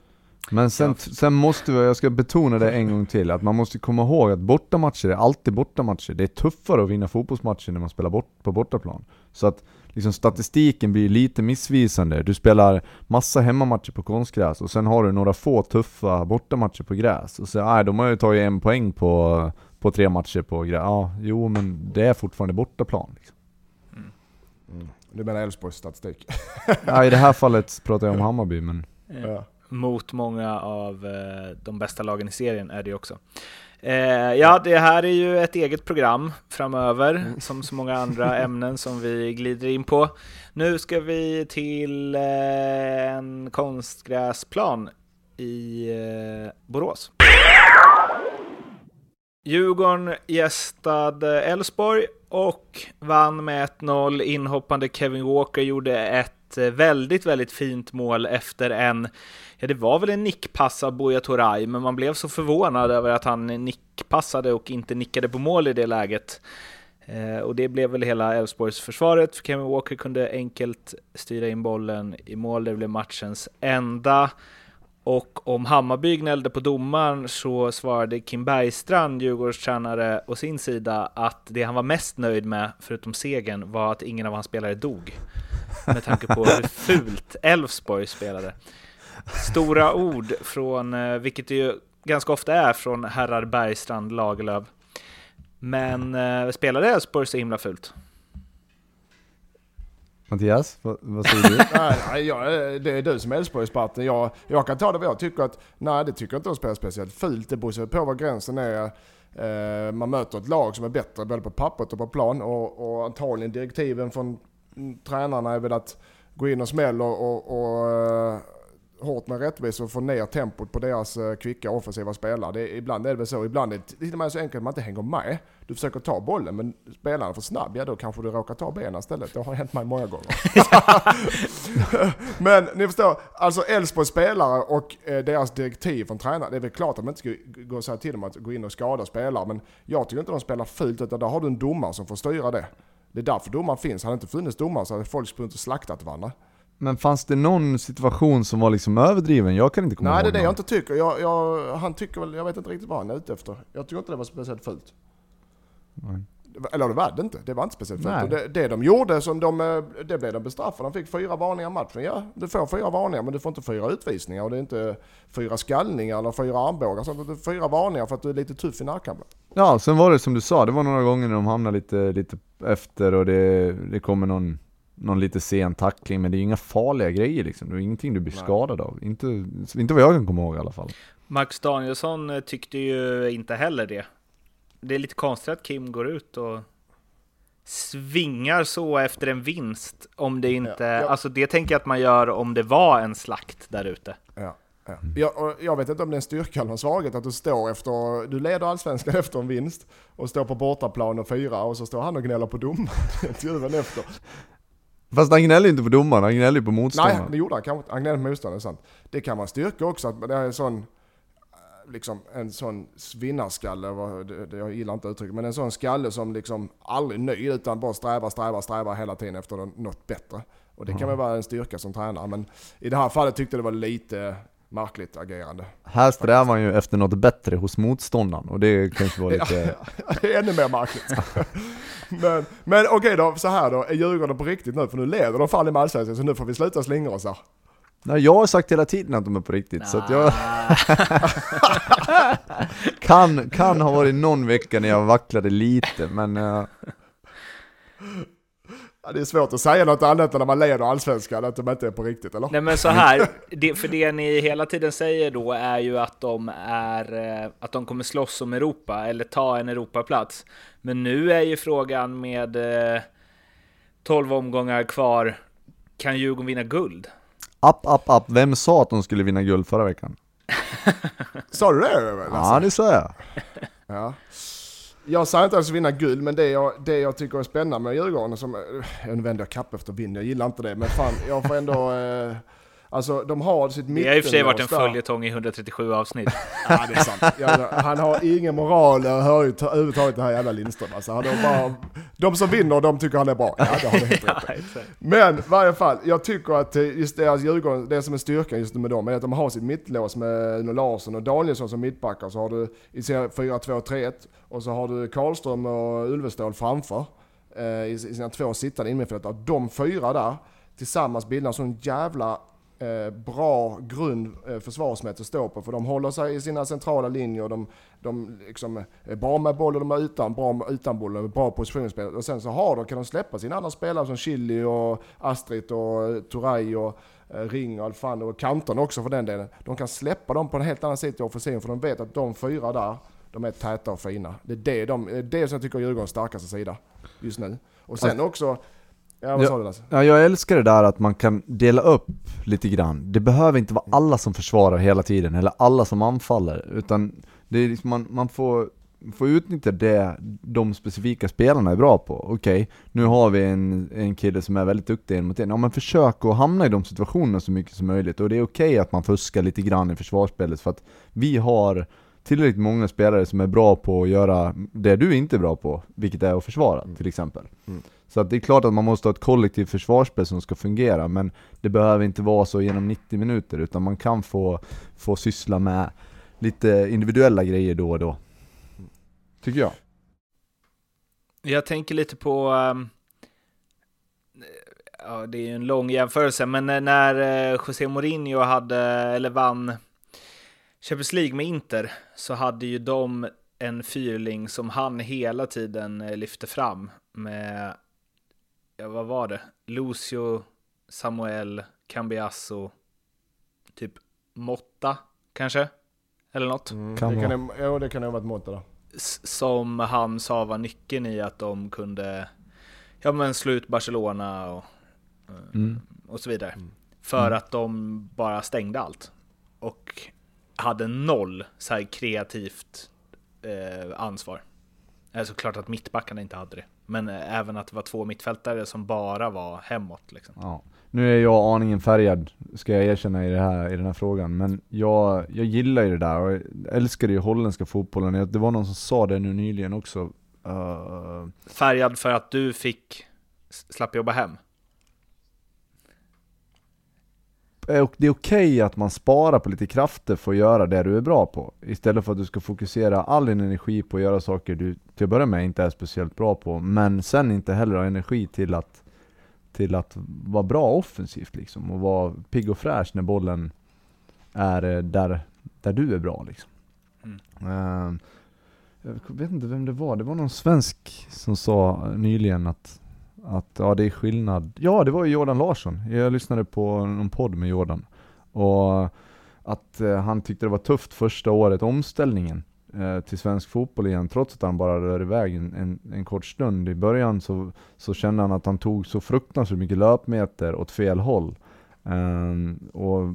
[SPEAKER 2] Men sen, sen måste vi, jag ska betona det en gång till, att man måste komma ihåg att bortamatcher är alltid bortamatcher. Det är tuffare att vinna fotbollsmatcher när man spelar bort, på bortaplan. Så att liksom statistiken blir lite missvisande. Du spelar massa hemmamatcher på konstgräs och sen har du några få tuffa bortamatcher på gräs. Och så, nej, de har ju tagit en poäng på, på tre matcher på gräs. Ja, jo men det är fortfarande bortaplan. Liksom.
[SPEAKER 1] Du menar Elfsborgs statistik?
[SPEAKER 2] Ja, I det här fallet pratar jag om Hammarby, men
[SPEAKER 1] ja.
[SPEAKER 3] Mot många av eh, de bästa lagen i serien är det också. Eh, ja, det här är ju ett eget program framöver, som så många andra ämnen som vi glider in på. Nu ska vi till eh, en konstgräsplan i Borås. Djurgården gästade Elfsborg och vann med 1-0. Inhoppande Kevin Walker gjorde ett väldigt, väldigt fint mål efter en, ja det var väl en nickpass av Buya Turay, men man blev så förvånad över att han nickpassade och inte nickade på mål i det läget. Eh, och det blev väl hela Elfsborgs försvaret, för Kevin Walker kunde enkelt styra in bollen i mål, det blev matchens enda. Och om Hammarby gnällde på domaren så svarade Kim Bergstrand, Djurgårdstränare, å sin sida att det han var mest nöjd med, förutom segern, var att ingen av hans spelare dog. Med tanke på hur fult Elfsborg spelade. Stora ord från, eh, vilket det ju ganska ofta är, från herrar Bergstrand, Lagerlöf. Men eh, spelade Elfsborg så himla fult?
[SPEAKER 2] Mattias, vad, vad säger du?
[SPEAKER 1] nej, jag, det är du som är Elfsborgsparten. Jag, jag kan ta det vad jag tycker att, nej det tycker jag inte de spelar speciellt fult. Det beror på vad gränsen är. Eh, man möter ett lag som är bättre både på pappret och på plan och, och antagligen direktiven från mm, tränarna är väl att gå in och smälla och, och, och eh, hårt med rättvisa och få ner tempot på deras eh, kvicka offensiva spelare. Det, är- ibland är det väl så, ibland är det till och med så enkelt att man inte hänger med. Du försöker ta bollen men spelaren är för snabb, ja då kanske du råkar ta benen istället. Det har hänt mig många gånger. Men ni förstår, alltså Elfsborgs spelare och eh, deras direktiv från tränaren. Det är väl klart att man inte ska gå och säga till dem att gå in och skada spelare. Men jag tycker inte de spelar fult utan där har du en domare som får styra det. Det är därför domaren finns. Hade det inte funnits domare så hade folk sprungit och slaktat varandra.
[SPEAKER 2] Men fanns det någon situation som var liksom överdriven? Jag kan inte komma
[SPEAKER 1] Nej
[SPEAKER 2] ihåg
[SPEAKER 1] det är det jag inte tycker. Jag, jag, han tycker väl, jag vet inte riktigt vad han är ute efter. Jag tycker inte det var speciellt fult.
[SPEAKER 2] Nej.
[SPEAKER 1] Eller det var det inte. Det var inte speciellt fult.
[SPEAKER 2] Nej.
[SPEAKER 1] Det, det de gjorde, som de, eh, det blev de bestraffade. De fick fyra varningar i matchen. Ja, du får fyra varningar men du får inte fyra utvisningar. Och det är inte fyra skallningar eller fyra armbågar. Så det är fyra varningar för att du är lite tuff i närkampen.
[SPEAKER 2] Ja, sen var det som du sa, det var några gånger när de hamnade lite, lite efter och det, det kommer någon, någon lite sen tackling, men det är ju inga farliga grejer liksom. Det är ingenting du blir
[SPEAKER 1] Nej.
[SPEAKER 2] skadad av. Inte, inte vad jag kan komma ihåg i alla fall.
[SPEAKER 3] Max Danielsson eh, tyckte ju inte heller det. det är lite konstigt att Kim går ut och svingar så efter en vinst. Om det inte,
[SPEAKER 1] Ja, ja.
[SPEAKER 3] alltså det tänker jag att man gör om det var en slakt där ute.
[SPEAKER 1] Ja. Ja. Jag, jag vet inte om det är en styrka eller en svaghet att du står efter, du leder allsvenskan efter en vinst och står på bortaplan och fyra och så står han och gnäller på domaren efter.
[SPEAKER 2] Fast han gnäller inte på domaren, han gnäller ju på
[SPEAKER 1] Nej,
[SPEAKER 2] motståndaren.
[SPEAKER 1] det gjorde han kanske. Han gnällde på motståndaren, sant. Det kan vara styrka också att det är en sån, eh, liksom en sån vinnarskalle, vad- det, det, jag gillar inte uttrycket, men en sån skalle som liksom aldrig nöjd utan bara strävar, strävar, strävar hela tiden efter något bättre. Och det kan väl vara en styrka som tränare, men i det här fallet tyckte jag det var lite märkligt agerande.
[SPEAKER 2] Här strävar han ju efter något bättre hos motståndaren och det kanske var lite...
[SPEAKER 1] Det är ännu mer märkligt. men men okej då, så här då. Är Djurgården på riktigt nu? För nu leder de fan i Allsvenskan, så nu får vi sluta slingra oss här.
[SPEAKER 2] Nej, jag har sagt hela tiden att de är på riktigt, så att jag kan, kan ha varit någon vecka när jag vacklade lite, men... eh,
[SPEAKER 1] Ja, det är svårt att säga något annat när man leder Allsvenskan, att de inte är på riktigt, eller?
[SPEAKER 3] Nej men så här, det, för det ni hela tiden säger då är ju att de är, eh, att de kommer slåss om Europa, eller ta en Europaplats. Men nu är ju frågan med eh, 12 omgångar kvar, kan Djurgården vinna guld?
[SPEAKER 2] App, app, app, vem sa att de skulle vinna guld förra veckan?
[SPEAKER 1] Sa du det? Lasse?
[SPEAKER 2] Ja, det sa jag.
[SPEAKER 1] Ja. Jag säger inte att de ska vinna guld, men det jag, det jag tycker är spännande med Djurgården, som, eh, Nu vänder jag kapp efter vind, jag gillar inte det, men fan, jag får ändå, eh, alltså de har sitt
[SPEAKER 3] Det har i och för sig varit en följetong i 137 avsnitt.
[SPEAKER 1] Ja, det är sant. Ja, han har ingen moral överhuvudtaget det här jävla Lindström. Alltså, han har bara, de som vinner, de tycker han är bra. Ja, det har du helt rätt.
[SPEAKER 3] Ja.
[SPEAKER 1] Men i varje fall, jag tycker att eh, just deras Djurgården, det som är styrkan just med dem är att de har sitt mittlås med Uno Larsson och Danielsson som mittbackar. Så har du i serien 4-2-3-1 och så har du Karlström och Ulvestål framför eh, i sina två sittande innermittfältare. De fyra där tillsammans bildar en sån jävla eh, bra grund eh, försvarsmässigt att stå på. För de håller sig i sina centrala linjer. De, de liksom är bra med bollen, de är utan, bra utan bollen, bra positionsspel. Och sen så har de, kan de släppa sina andra spelare som Chili och Astrid och eh, Turay och eh, Ring och allt fan och Kanton också för den delen. De kan släppa dem på en helt annan sätt i offensiven för de vet att de fyra där, de är täta och fina. Det är det, de, det, är det som jag tycker är Djurgårdens starkaste sida just nu. Och sen också, ja vad
[SPEAKER 2] Ja.
[SPEAKER 1] sa du Lasse?
[SPEAKER 2] Ja, jag älskar det där att man kan dela upp lite grann. Det behöver inte vara alla som försvarar hela tiden, eller alla som anfaller, utan det är liksom man, man får, får utnyttja det de specifika spelarna är bra på. Okej, nu har vi en, en kille som är väldigt duktig en mot en. Ja men försök att hamna i de situationerna så mycket som möjligt. Och det är okej att man fuskar lite grann i försvarsspelet, för att vi har tillräckligt många spelare som är bra på att göra det du inte är bra på, vilket är att försvara till exempel. Så att det är klart att man måste ha ett kollektivt försvarsspel som ska fungera, men det behöver inte vara så genom 90 minuter, utan man kan få, få syssla med lite individuella grejer då och då. Tycker jag.
[SPEAKER 3] Jag tänker lite på... um, ja, det är ju en lång jämförelse, men när- eh, José Mourinho hade, eller vann Champions League med Inter, så hade ju de en fyrling som han hela tiden eh, lyfte fram med, ja vad var det? Lucio, Samuel, Cambiasso, typ Motta kanske? Eller något?
[SPEAKER 1] Mm,
[SPEAKER 2] Kan
[SPEAKER 1] det, kan det, jo, det kan ett mått där.
[SPEAKER 3] s- som han sa var nyckeln i att de kunde ja, men slå ut Barcelona och, eh,
[SPEAKER 2] Mm.
[SPEAKER 3] och så vidare. För att de bara stängde allt. Och hade noll så här kreativt eh, ansvar. Alltså klart att mittbackarna inte hade det. Men även att det var två mittfältare som bara var hemåt. Liksom.
[SPEAKER 2] Ja. Nu är jag aningen färgad, ska jag erkänna i, det här, i den här frågan, men jag, jag gillar ju det där och älskar ju holländska fotbollen. Det var någon som sa det nu nyligen också. Uh,
[SPEAKER 3] Färgad för att du fick slapp jobba hem.
[SPEAKER 2] Eh, och det är okej att man sparar på lite krafter för att göra det du är bra på. Istället för att du ska fokusera all din energi på att göra saker du till att börja med inte är speciellt bra på, men sen inte heller ha energi till att, till att vara bra offensivt liksom, och vara pigg och fräsch när bollen är eh, där, där du är bra liksom. Eh, jag vet inte vem det var, det var någon svensk som sa nyligen att att ja, det är skillnad. Ja, det var ju Jordan Larsson. Jag lyssnade på någon podd med Jordan. Och att eh, han tyckte det var tufft första året, omställningen. eh, till svensk fotboll igen, trots att han bara rör iväg en, en, en, kort stund. I början så, så kände han att han tog så fruktansvärt mycket löpmeter åt fel håll. Eh, och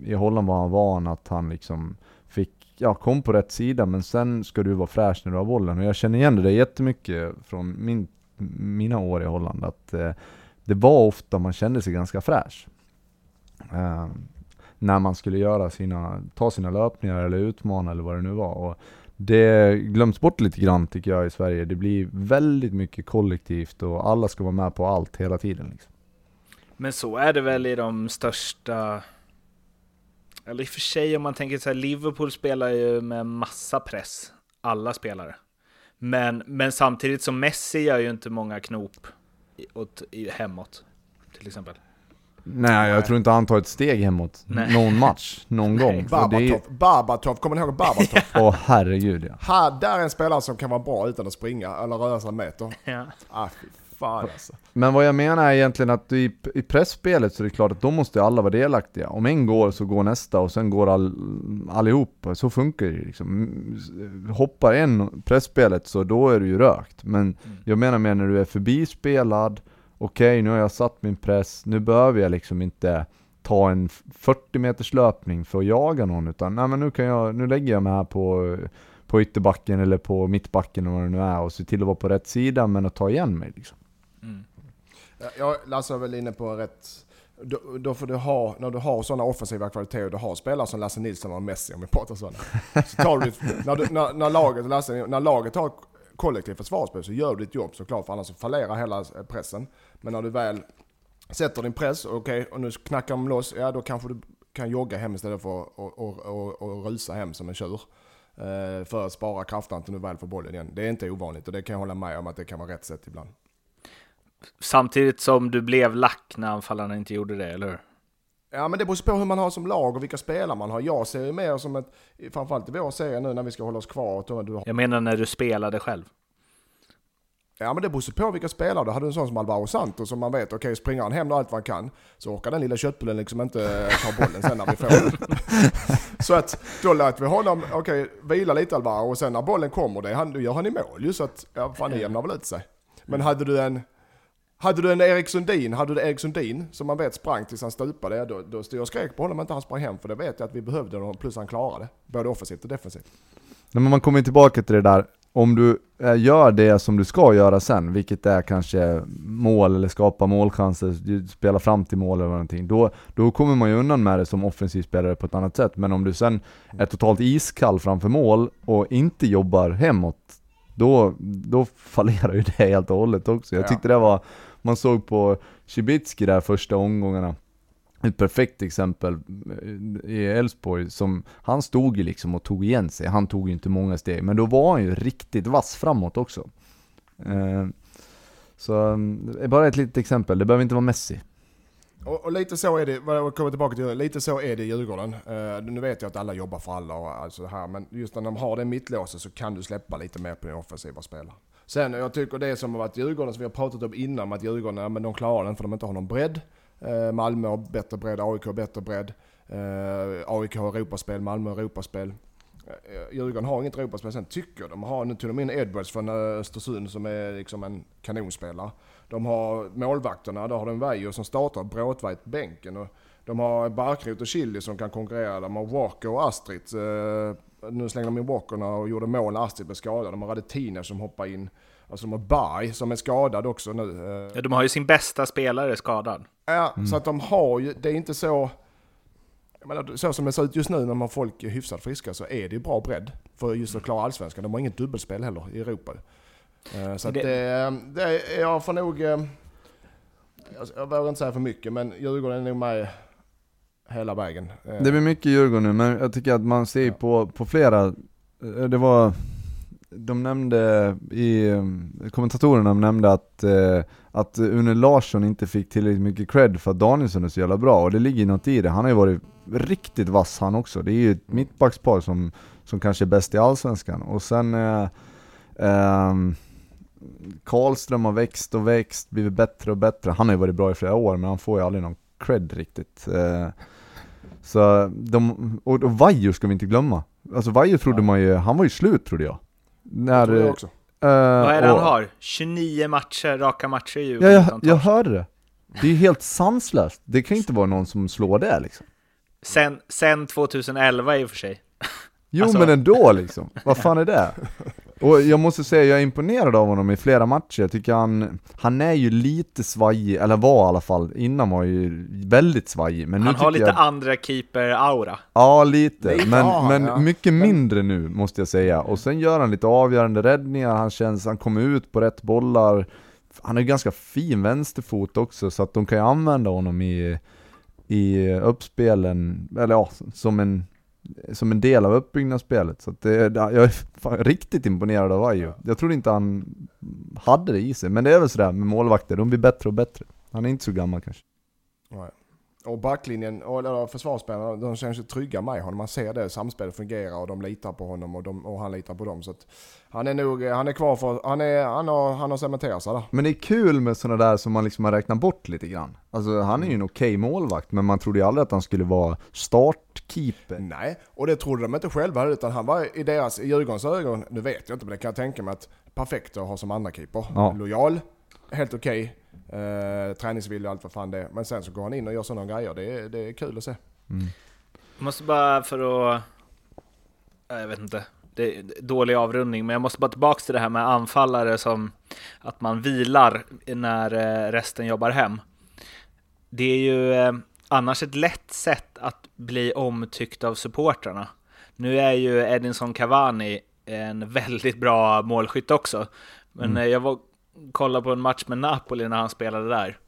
[SPEAKER 2] i Holland var han van att han liksom fick, ja, kom på rätt sida, men sen ska du vara fräsch när du har bollen. Och jag känner igen det där jättemycket från min, mina år i Holland, att eh, det var ofta man kände sig ganska fräsch. Ehm, när man skulle göra sina, ta sina löpningar eller utmana eller vad det nu var. Och det glöms bort lite grann tycker jag i Sverige. Det blir väldigt mycket kollektivt och alla ska vara med på allt hela tiden. Liksom.
[SPEAKER 3] Men så är det väl i de största... Eller i och för sig om man tänker så här, Liverpool spelar ju med massa press. Alla spelare. Men, men samtidigt som Messi gör ju inte många knop åt, hemåt. Till exempel.
[SPEAKER 2] Nej, jag tror inte han tar ett steg hemåt Nej. någon match, någon gång.
[SPEAKER 1] Babatov, är... Babatov, kommer ni ihåg Babatov?
[SPEAKER 2] Åh oh, herregud ja.
[SPEAKER 1] Här, där är en spelare som kan vara bra utan att springa eller röra sig en meter.
[SPEAKER 3] Ja.
[SPEAKER 1] Ah, fan alltså.
[SPEAKER 2] Men vad jag menar är egentligen att i, i pressspelet så är det klart att då måste alla vara delaktiga. Om en går så går nästa och sen går all, allihop. Så funkar det liksom. Hoppar en pressspelet så då är du ju rökt. Men mm. jag menar mer när du är förbispelad, okej okay, nu har jag satt min press, nu behöver jag liksom inte ta en 40 meters löpning för att jaga någon utan nej men nu kan jag, nu lägger jag mig här på, på ytterbacken eller på mittbacken eller vad det nu är och se till att vara på rätt sida men att ta igen mig liksom. Mm.
[SPEAKER 1] Jag, Lasse var väl inne på rätt då, då, får du ha, när du har sådana offensiva kvaliteter, och du har spelare som Lasse Nilsson och Messi om vi pratar sådana. Så tar du, när, du, när, när, laget, Lasse, när laget har kollektiv försvarsspel så gör du ditt jobb såklart, för annars så fallerar hela eh, pressen. Men när du väl sätter din press, okej, okay, och nu knackar de loss, ja då kanske du kan jogga hem istället för att och, och, och, och rusa hem som en tjur. Eh, för att spara krafterna till du väl får bollen igen. Det är inte ovanligt och det kan jag hålla med om att det kan vara rätt sätt ibland.
[SPEAKER 3] Samtidigt som du blev lack när anfallarna inte gjorde det, eller hur?
[SPEAKER 1] Ja men det beror på hur man har som lag och vilka spelare man har. Jag ser ju mer som ett, framförallt i vår serie nu när vi ska hålla oss kvar. Du har...
[SPEAKER 3] Jag menar när du spelade själv.
[SPEAKER 1] Ja men det beror på vilka spelare du hade. en sån som Alvaro Santos som man vet, okej okay, springer han hem allt vad han kan så orkar den lilla köttbullen liksom inte ta bollen sen när vi får den. så att då lät vi honom, okej okay, vila lite Alvaro och sen när bollen kommer, det, han, då gör han i mål ju så att, ja fan det jämnar väl ut sig. Men hade du en hade du en Erik Sundin, hade du Erik Sundin som man vet sprang tills han stupade, då, då stod jag och skrek på honom inte han sprang hem för det vet jag att vi behövde honom plus han klarade. Både offensivt och defensivt.
[SPEAKER 2] Men man kommer tillbaka till det där, om du eh, gör det som du ska göra sen, vilket är kanske mål eller skapa målchanser, spela fram till mål eller någonting, då, då kommer man ju undan med det som offensiv spelare på ett annat sätt. Men om du sen är totalt iskall framför mål och inte jobbar hemåt, då, då fallerar ju det helt och hållet också. Jag tyckte det var, man såg på Cibicki där första omgångarna, ett perfekt exempel eh, i Elfsborg, som han stod ju liksom och tog igen sig, han tog ju inte många steg, men då var han ju riktigt vass framåt också. Eh, så, eh, bara ett litet exempel, det behöver inte vara Messi.
[SPEAKER 1] Och, och, lite så är det, jag kommer tillbaka till lite så är det i Djurgården. Uh, nu vet jag att alla jobbar för alla och alltså det här, men just när de har det mittlåset så kan du släppa lite mer på den offensiva spelaren. Sen jag tycker det som har varit Djurgården, som vi har pratat om innan, att Djurgården, ja, men de klarar den för de inte har någon bredd. Eh, Malmö har bättre bredd, AIK har bättre bredd. Eh, AIK har Europaspel, Malmö har Europaspel. Eh, Djurgården har inget Europaspel. Sen tycker jag de har, nu tog de in Edwards från Östersund som är liksom en kanonspelare. De har målvakterna, då har de Veijo som startar Bråtveit på bänken. Och de har Barkrot och Chili som kan konkurrera. De har Walker och Astrid. Eh, nu slängde de in Walkerna och gjorde mål när Astrid blev skadad. De har Radetiner som hoppar in. Alltså de har Berg som är skadad också nu.
[SPEAKER 3] Eh. Ja, de har ju sin bästa spelare skadad.
[SPEAKER 1] Ja, mm. så att de har ju, det är inte så... Menar, så som det ser ut just nu när man har folk hyfsat friska så är det ju bra bredd för just att klara allsvenskan. De har inget dubbelspel heller i Europa. Eh, så det, det, det, jag får nog... Eh, jag vågar inte säga för mycket, men Djurgården är nog med hela vägen.
[SPEAKER 2] Eh. Det blir mycket Djurgården nu, men jag tycker att man ser ja. på, på flera, det var, de nämnde i, kommentatorerna nämnde att, att Une Larsson inte fick tillräckligt mycket cred för att Danielsson är så jävla bra, och det ligger något i det. Han har ju varit riktigt vass han också. Det är ju ett mittbackspar som, som kanske är bäst i Allsvenskan. Och sen, eh, eh, Karlström har växt och växt, blivit bättre och bättre. Han har ju varit bra i flera år, men han får ju aldrig någon cred riktigt. Eh, så de, och, och Vaiho ska vi inte glömma. alltså Vaiho trodde man ju, han var ju slut trodde jag. När,
[SPEAKER 1] jag också.
[SPEAKER 2] eh,
[SPEAKER 3] Vad är det
[SPEAKER 2] och-
[SPEAKER 3] han har? 29 matcher, raka matcher i
[SPEAKER 2] Ja,
[SPEAKER 3] Djurgården.
[SPEAKER 2] jag,
[SPEAKER 3] utan
[SPEAKER 2] jag
[SPEAKER 3] torsk.
[SPEAKER 2] hörde det. Det är ju helt sanslöst. Det kan ju inte vara någon som slår det liksom.
[SPEAKER 3] Sen, sen 2011 i och för sig.
[SPEAKER 2] Jo
[SPEAKER 3] Alltså-
[SPEAKER 2] men ändå liksom, vad fan är det? Och jag måste säga, jag är imponerad av honom i flera matcher, jag tycker han, han är ju lite svajig, eller var i alla fall, innan var ju väldigt svajig, men nu
[SPEAKER 3] Han har lite
[SPEAKER 2] jag,
[SPEAKER 3] andra keeper-aura.
[SPEAKER 2] Ja lite, men,
[SPEAKER 1] han,
[SPEAKER 2] men
[SPEAKER 1] ja.
[SPEAKER 2] mycket mindre nu måste jag säga. Och sen gör han lite avgörande räddningar, han känns, han kommer ut på rätt bollar. Han har ju ganska fin vänsterfot också, så att de kan ju använda honom i, i uppspelen, eller ja, som en, som en del av uppbyggnadsspelet. Så det, jag är fan riktigt imponerad av Ayo. Jag trodde inte han hade det i sig, men det är väl sådär med målvakter, de blir bättre och bättre. Han är inte så gammal kanske.
[SPEAKER 1] Nej. Och backlinjen, och- eller försvarsspelarna, de känns ju trygga med honom. Man ser det, samspelet fungerar och de litar på honom och, de, och han litar på dem. Så att han är nog, han är kvar för, han, är, han, har, han har cementerat sig där.
[SPEAKER 2] Men det är kul med sådana där som man liksom har räknat bort lite grann. Alltså han är ju en okej målvakt, men man trodde ju aldrig att han skulle vara startkeeper.
[SPEAKER 1] Nej, och det trodde de inte själva utan han var i deras, i Djurgårdens ögon, nu vet jag inte men det kan jag tänka mig att perfekt att ha som andra keeper.
[SPEAKER 2] Ja.
[SPEAKER 1] Lojal, helt okej, eh, träningsvillig och allt vad fan det är. Men sen så går han in och gör sådana grejer, det är, det är kul att se.
[SPEAKER 3] Jag måste bara för att... ja, Jag vet inte. Det är dålig avrundning, men jag måste bara tillbaka till det här med anfallare som att man vilar när eh, resten jobbar hem. Det är ju eh, annars ett lätt sätt att bli omtyckt av supportrarna. Nu är ju Edinson Cavani en väldigt bra målskytt också. Men eh, jag var kollade på en match med Napoli när han spelade där.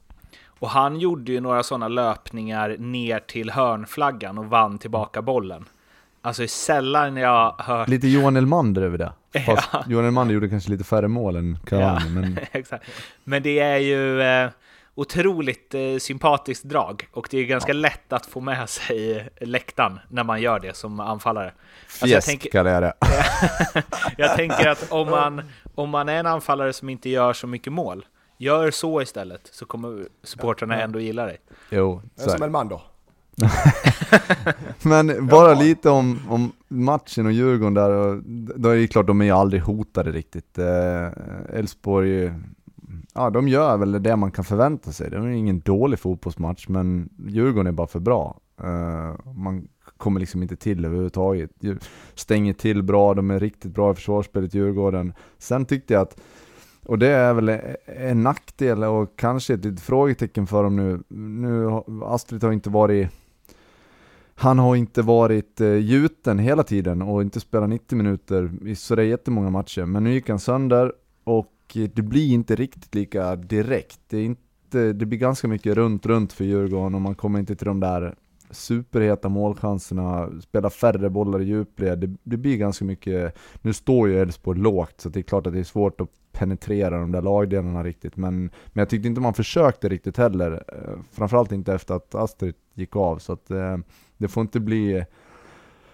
[SPEAKER 3] Och han gjorde ju några sådana löpningar ner till hörnflaggan och vann tillbaka bollen. Alltså sällan jag hört...
[SPEAKER 2] Lite Johan Elmander över det. Fast
[SPEAKER 3] Ja.
[SPEAKER 2] Johan Elmander gjorde kanske lite färre mål än Cavani, men
[SPEAKER 3] Exakt. Men det är ju eh, otroligt eh, sympatiskt drag och det är ganska lätt att få med sig läktaren när man gör det som anfallare. Alltså, jag,
[SPEAKER 2] fjäsk
[SPEAKER 3] tänker,
[SPEAKER 2] kallar jag det.
[SPEAKER 3] jag tänker att om man, om man är en anfallare som inte gör så mycket mål, gör så istället så kommer supportrarna ändå gilla dig.
[SPEAKER 2] Jo, så är
[SPEAKER 1] som
[SPEAKER 2] det.
[SPEAKER 1] Elmander.
[SPEAKER 2] Men bara lite om, om matchen och Djurgården där, och då är det klart de är ju aldrig hotade riktigt. Eh, Elfsborg, ja de gör väl det man kan förvänta sig. Det är ingen dålig fotbollsmatch, men Djurgården är bara för bra. Uh, man kommer liksom inte till överhuvudtaget. Stänger till bra, de är riktigt bra i försvarsspelet Djurgården. Sen tyckte jag att och det är väl en nackdel och kanske ett litet frågetecken för dem nu. Nu har Astrid har inte varit han har inte varit eh, gjuten hela tiden och inte spelat 90 minuter i sådär jättemånga matcher. Men nu gick han sönder och Eh, det blir inte riktigt lika direkt. Det, är inte, det blir ganska mycket runt, runt för Djurgården och man kommer inte till de där superheta målchanserna, spela färre bollar i djupled. Det, det blir ganska mycket, nu står ju Elfsborg lågt så det är klart att det är svårt att penetrera de där lagdelarna riktigt. Men, men jag tyckte inte man försökte riktigt heller. Eh, framförallt inte efter att Astrid gick av. Så att eh, det får inte bli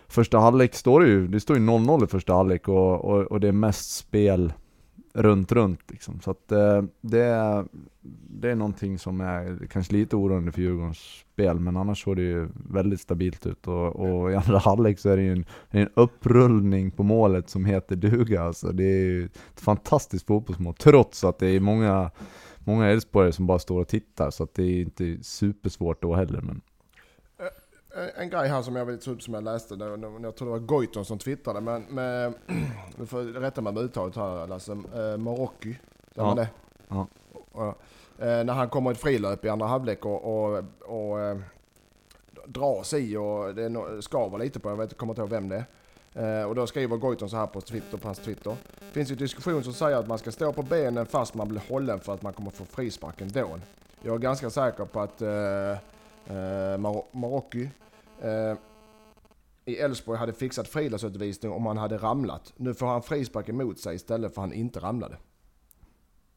[SPEAKER 2] Första halvlek står det ju, det står ju 0-0 i första halvlek och, och, och det är mest spel runt, runt liksom. Så att eh, det, är, det är någonting som är kanske lite oroande för Djurgårdens spel, men annars såg det ju väldigt stabilt ut. Och, och i andra halvlek så är det ju en, en upprullning på målet som heter duga. Alltså det är ju ett fantastiskt fotbollsmål, trots att det är många Många Elfsborgare som bara står och tittar, så att det är inte supersvårt då heller. Men
[SPEAKER 1] en- grej här som jag vill ta upp som jag läste, det jag tror det var Goitom som twittrade, men med, du får rätta mig med uttalet här Lasse, eh, Marocki, säger
[SPEAKER 2] Ja.
[SPEAKER 1] man det?
[SPEAKER 2] Ja.
[SPEAKER 1] Ja. Eh, när han kommer i ett frilöp i andra halvlek och, och, och eh, dras i och det no- skaver lite på, jag vet, kommer inte ihåg vem det är. Eh, och då skriver Goitom så här på, Twitter, på hans Twitter. finns ju diskussion som säger att man ska stå på benen fast man blir hållen för att man kommer få frispark ändå. Jag är ganska säker på att eh, Mar- Marocki eh, i Elfsborg hade fixat friluftsutvisning om han hade ramlat. Nu får han frispark emot sig istället för han inte ramlade.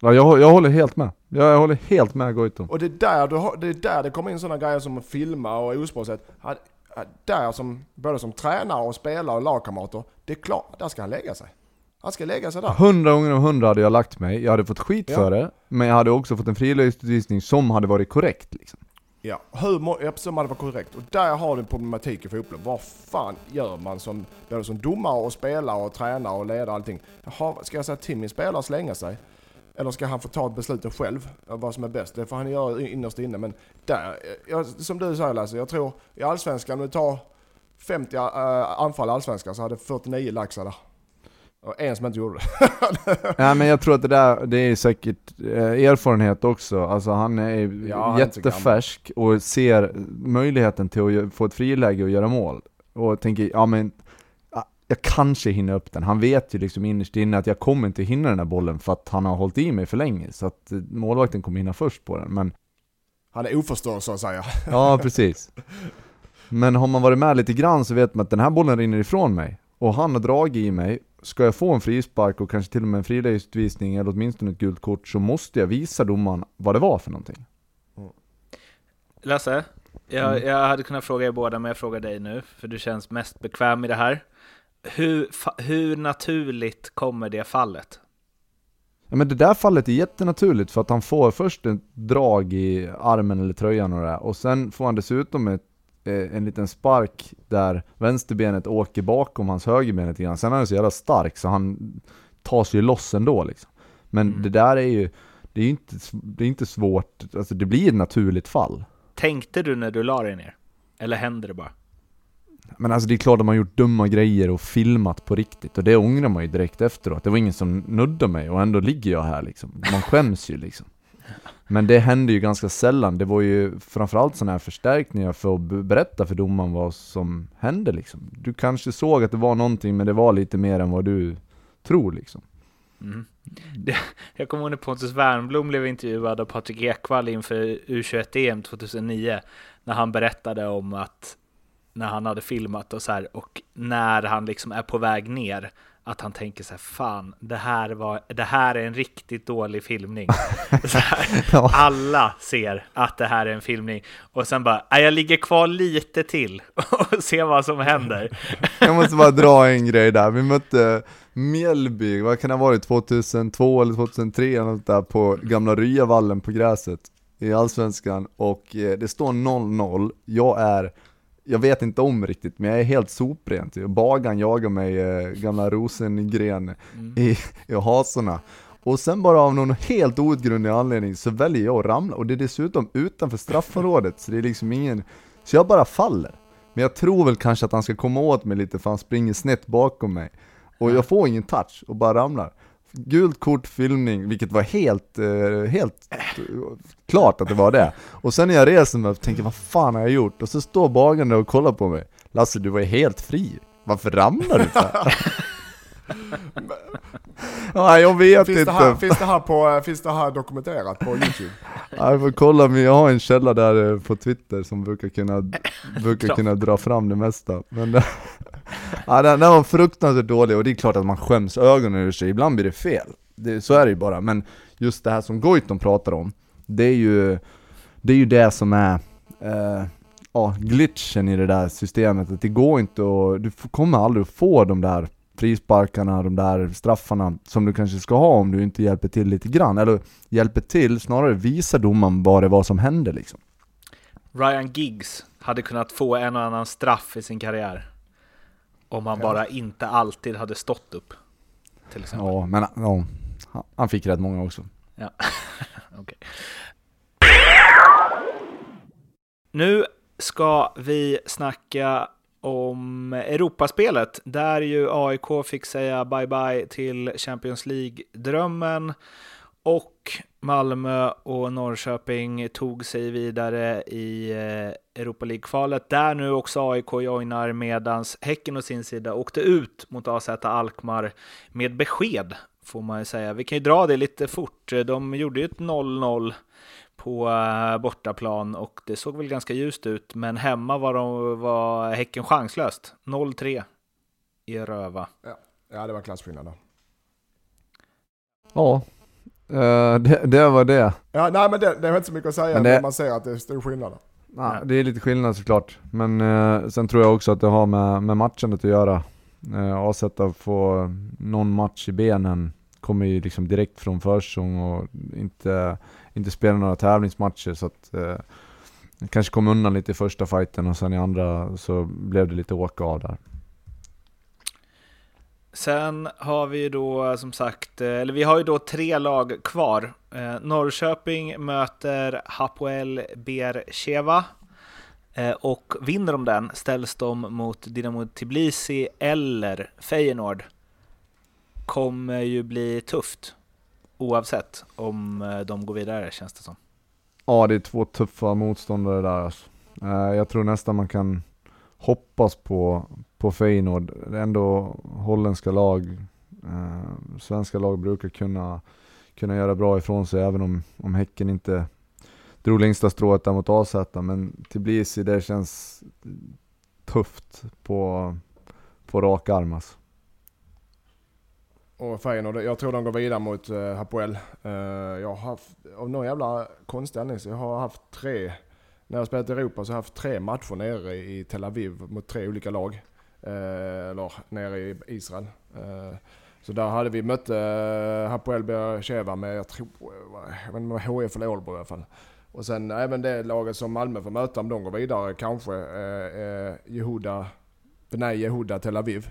[SPEAKER 2] ja, jag, jag håller helt med. Jag, jag håller helt med Goitom.
[SPEAKER 1] Och det är där, du det, är där det kommer in sådana grejer som att filma och osportsligt. Där som, både som tränare och spelare och lagkamrater, det är klart, där ska han lägga sig. Han ska lägga sig där.
[SPEAKER 2] Hundra gånger av hundra hade jag lagt mig, jag hade fått skit
[SPEAKER 1] Ja.
[SPEAKER 2] för det, men jag hade också fått en friluftsutvisning som hade varit korrekt liksom.
[SPEAKER 1] Ja, hur må- ja, var som hade varit korrekt. Och där har du en problematik i fotbollen. Vad fan gör man som, både som domare och spelare och tränare och ledare och allting? Jaha, ska jag säga till min spelare att slänga sig? Eller ska han få ta beslutet själv, vad som är bäst? Det får han göra innerst inne. Men där, jag, som du säger Lasse, jag tror i Allsvenskan, om du tar 50 äh, eh, anfall i Allsvenskan så hade 49 laxar där. Och en som inte gjorde det.
[SPEAKER 2] Nej men jag tror att det där, det är säkert eh, erfarenhet också. Alltså han är
[SPEAKER 1] Ja, han är
[SPEAKER 2] jättefärsk och ser möjligheten till att få ett friläge och göra mål. Och tänker, ja men ja, jag kanske hinner upp den. Han vet ju liksom innerst inne att jag kommer inte hinna den här bollen för att han har hållit i mig för länge. Så att eh, målvakten kommer hinna först på den. Men
[SPEAKER 1] Han är oförstådd så att säga.
[SPEAKER 2] Ja, precis. Men har man varit med lite grann så vet man att den här bollen rinner ifrån mig. Och han har dragit i mig. Ska jag få en frispark och kanske till och med en frilägesutvisning eller åtminstone ett gult kort så måste jag visa domaren vad det var för någonting.
[SPEAKER 3] Lasse, jag,
[SPEAKER 2] Mm.
[SPEAKER 3] jag hade kunnat fråga er båda, men jag frågar dig nu, för du känns mest bekväm i det här. Hur, hur naturligt kommer det fallet?
[SPEAKER 2] Ja men det där fallet är jättenaturligt för att han får först ett drag i armen eller tröjan och det där, och sen får han dessutom ett, en liten spark där vänsterbenet åker bakom hans högerben lite grann. Sen är han så jävla stark så han tar sig loss ändå liksom. Men
[SPEAKER 3] Mm.
[SPEAKER 2] det där är ju, det är ju inte, det är inte svårt, alltså det blir ett naturligt fall.
[SPEAKER 3] Tänkte du när du la dig ner? Eller händer det bara?
[SPEAKER 2] Men alltså det är klart att man gjort dumma grejer och filmat på riktigt och det ångrar man ju direkt efteråt. Det var ingen som nuddade mig och ändå ligger jag här liksom. Man skäms ju liksom. Men det hände ju ganska sällan. Det var ju framförallt sådana här förstärkningar för att berätta för domaren vad som hände liksom. Du kanske såg att det var någonting men det var lite mer än vad du tror liksom.
[SPEAKER 3] Mm. Det, jag kommer ihåg när Pontus Wernbloom blev intervjuad av Patrik Ekwall inför U21-EM 2009, när han berättade om att när han hade filmat och så här, och när han liksom är på väg ner, att han tänker så här, fan, det här, var, det här är en riktigt dålig filmning. Här,
[SPEAKER 2] Ja.
[SPEAKER 3] alla ser att det här är en filmning, och sen bara, "Nej, jag ligger kvar lite till och ser vad som händer.
[SPEAKER 2] Jag måste bara dra en grej där. Vi mötte Mjällby, vad kan det ha varit, 2002 eller 2003 eller något där på gamla Ryavallen på gräset i Allsvenskan och eh, det står 0-0. Jag är, jag vet inte om riktigt, men jag är helt soprent. Bagan jagar mig, eh, gamla Rosengren, i, i hasorna. Och sen bara av någon helt outgrundlig anledning så väljer jag att ramla och det är dessutom utanför straffområdet så det är liksom ingen, så jag bara faller. Men jag tror väl kanske att han ska komma åt mig lite för han springer snett bakom mig. Och jag får ingen touch och bara ramlar. Gult kort, filmning, vilket var helt, eh, helt klart att det var det. Och sen när jag reser mig och tänker vad fan har jag gjort? Och så står bagaren där och kollar på mig. Lasse du var ju helt fri. Varför ramlar du så här? Ja, jag vet
[SPEAKER 1] Finns
[SPEAKER 2] inte.
[SPEAKER 1] det, här, finns, det här på, eh, finns det här dokumenterat på Youtube?
[SPEAKER 2] Ja, jag får kolla, men jag har en källa där eh, på Twitter som brukar kunna, brukar kunna dra fram det mesta. Men ja, den, den var fruktansvärt dålig och det är klart att man skäms ögonen ur sig, ibland blir det fel. Det, så är det ju bara, men just det här som Goitom pratar om, det är ju det, är ju det som är eh, ja, glitchen i det där systemet, att det går inte att, du kommer aldrig att få de där frisparkarna, de där straffarna som du kanske ska ha om du inte hjälper till lite grann. Eller hjälper till, snarare visar domaren vad det var som hände liksom.
[SPEAKER 3] Ryan Giggs hade kunnat få en och annan straff i sin karriär. Om han bara inte alltid hade stått upp. Till exempel.
[SPEAKER 2] Ja, men ja, han- fick rätt många också.
[SPEAKER 3] Ja. Okej. Nu ska vi snacka om Europaspelet, där ju AIK fick säga bye-bye till Champions League-drömmen och Malmö och Norrköping tog sig vidare i eh, Europa League-kvalet, där nu också AIK joinar medans Häcken å sin sida åkte ut mot AZ Alkmaar med besked, får man ju säga. Vi kan ju dra det lite fort. De gjorde ju ett 0-0 på eh, bortaplan och det såg väl ganska ljust ut, men hemma var, de, var Häcken chanslöst. 0-3 i röva.
[SPEAKER 1] Ja, det var klasskillnad då.
[SPEAKER 2] Ja, eh, det, det var det.
[SPEAKER 1] Ja, nej men det, det är inte så mycket att säga,
[SPEAKER 2] Men det-
[SPEAKER 1] man ser att det är stor skillnad.
[SPEAKER 2] Ja, det är lite skillnad såklart, men eh, sen tror jag också att det har med, med matchandet att göra. Eh, AZ få någon match i benen, kommer ju liksom direkt från försäsong och inte, inte spela några tävlingsmatcher så att eh, kanske kom undan lite i första fighten och sen i andra så blev det lite åka av där.
[SPEAKER 3] Sen har vi då som sagt, eh, eller vi har ju då tre lag kvar. Eh, Norrköping möter Hapoel Bercheva eh, och vinner de den ställs de mot Dinamo Tbilisi eller Feyenoord. Kommer ju bli tufft oavsett om de går vidare känns det som.
[SPEAKER 2] Ja, det är två tuffa motståndare där alltså. Jag tror nästan man kan hoppas på, på Feyenoord. Det är ändå holländska lag. Eh, svenska lag brukar kunna, kunna göra bra ifrån sig även om, om Häcken inte drog längsta strået där mot AZ. Men Tbilisi, det känns tufft på, på rak arm alltså.
[SPEAKER 1] Och Feyenoord, jag tror de går vidare mot uh, Hapoel. Uh, jag har haft, av någon jävla konstig anledning, så jag har haft tre, när jag spelat i Europa så har jag haft tre matcher nere i Tel Aviv mot tre olika lag. Uh, eller nere i Israel. Uh, så där hade vi mött uh, Hapoel Beersheva med, jag tror, jag vet inte HF eller Ålborg i alla fall. Och sen även det laget som Malmö får möta om de går vidare kanske, uh, Jehuda, nej Jehuda Tel Aviv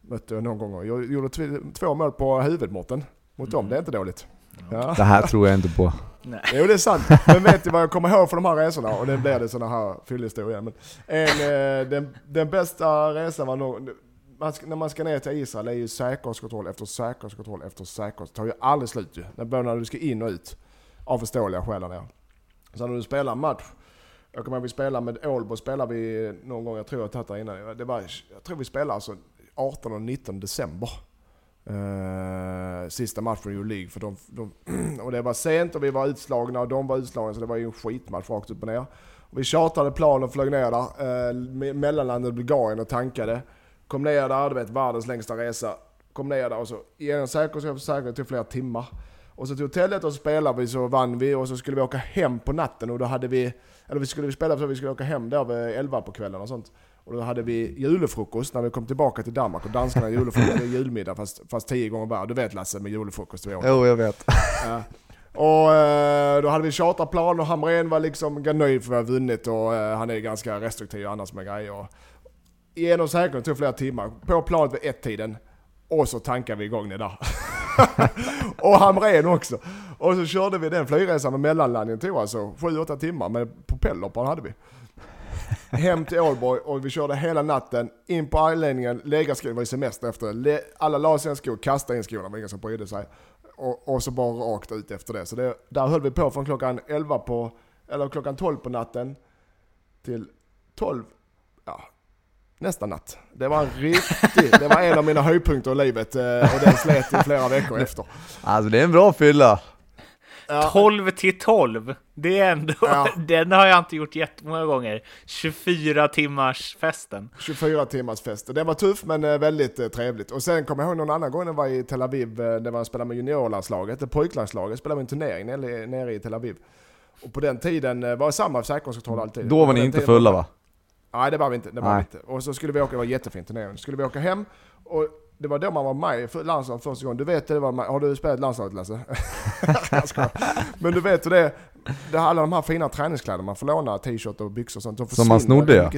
[SPEAKER 1] mötte jag någon gång. Jag gjorde två mål på huvudmåtten mot dem, det är inte dåligt.
[SPEAKER 2] Ja. Det här tror jag inte på.
[SPEAKER 1] Nej. Jo det är sant. Men vet du vad jag kommer ihåg från de här resorna? Och det blir det sådana här fyllehistorier. Men en, eh, den, den bästa resan var nog, man ska, när man ska ner till Israel är ju säkerhetskontroll efter säkerhetskontroll efter säkerhetskontroll. Det tar ju aldrig slut ju. Både när du ska in och ut. Av förståeliga skäl där Så när du spelar en match, jag kommer ihåg vi spelade med Ålbo spelade vi någon gång, jag tror jag har tagit det innan. Det var, jag tror vi spelade alltså 18 och 19 december. Uh, sista matchen i League. För de, de och det var sent och vi var utslagna och de var utslagna så det var ju en skitmatch rakt upp och ner. Och vi chartrade plan och flög ner där, eh, uh, mellanlandade Bulgarien och tankade. Kom ner där, du vet världens längsta resa. Kom ner där och så genom säkerhet, säkerhet tog flera timmar. Och så till hotellet och så spelade vi så vann vi och så skulle vi åka hem på natten och då hade vi, eller vi skulle spela så vi skulle åka hem där vid 11 på kvällen och sånt. Och då hade vi julefrukost när vi kom tillbaka till Danmark och danskarna julefrukost, julmiddag fast, fast tio gånger värre. Du vet Lasse med julefrukost vi åt.
[SPEAKER 2] Jo, jag vet.
[SPEAKER 1] Ja. Och eh, då hade vi charterplan och Hamrén var liksom nöjd för att vi har vunnit och eh, han är ganska restriktiv annars med grejer. Genom säkerhet tog flera timmar. På planet vid ett-tiden. Och så tankade vi igång det där. och Hamrén också. Och så körde vi den flygresan med mellanlandningen tog alltså 7-8 timmar med propellerplan hade vi hem till Ålborg och vi körde hela natten in på anläggningen, det var ju semester efter Alla la sina skor, kastade in skorna, det var ingen som brydde sig. Och, och, så bara rakt ut efter det. Så det, där höll vi på från klockan 11 på, eller klockan 12 på natten till 12, ja, nästa natt. Det var en riktig, det var en av mina höjdpunkter i livet eh, och den slet i flera veckor efter.
[SPEAKER 2] Alltså det är en bra fylla.
[SPEAKER 3] Ja. 12 till 12. Det är ändå, ja. den har jag inte gjort jättemånga gånger. 24 timmars festen.
[SPEAKER 1] 24 timmars fest. Det var tufft men eh, väldigt eh, trevligt. Och sen kommer jag ihåg någon annan gång när jag var i Tel Aviv, eh, när man spelade med juniorlandslaget, pojklandslaget, spelade vi en turnering nere i Tel Aviv. Och på den tiden var det samma säkerhetskontroll alltid.
[SPEAKER 2] Då var ni inte fulla va?
[SPEAKER 1] Nej det var vi inte. Det var vi inte. Och så skulle vi åka, det var jättefint turnering. skulle vi åka hem och det var då man var med i landslaget första gången. Du vet det var med, har du spelat landslaget Lasse? Men du vet hur det är. Det alla de här fina träningskläderna man får låna, t-shirt och byxor och sånt.
[SPEAKER 2] Som man snodde ja.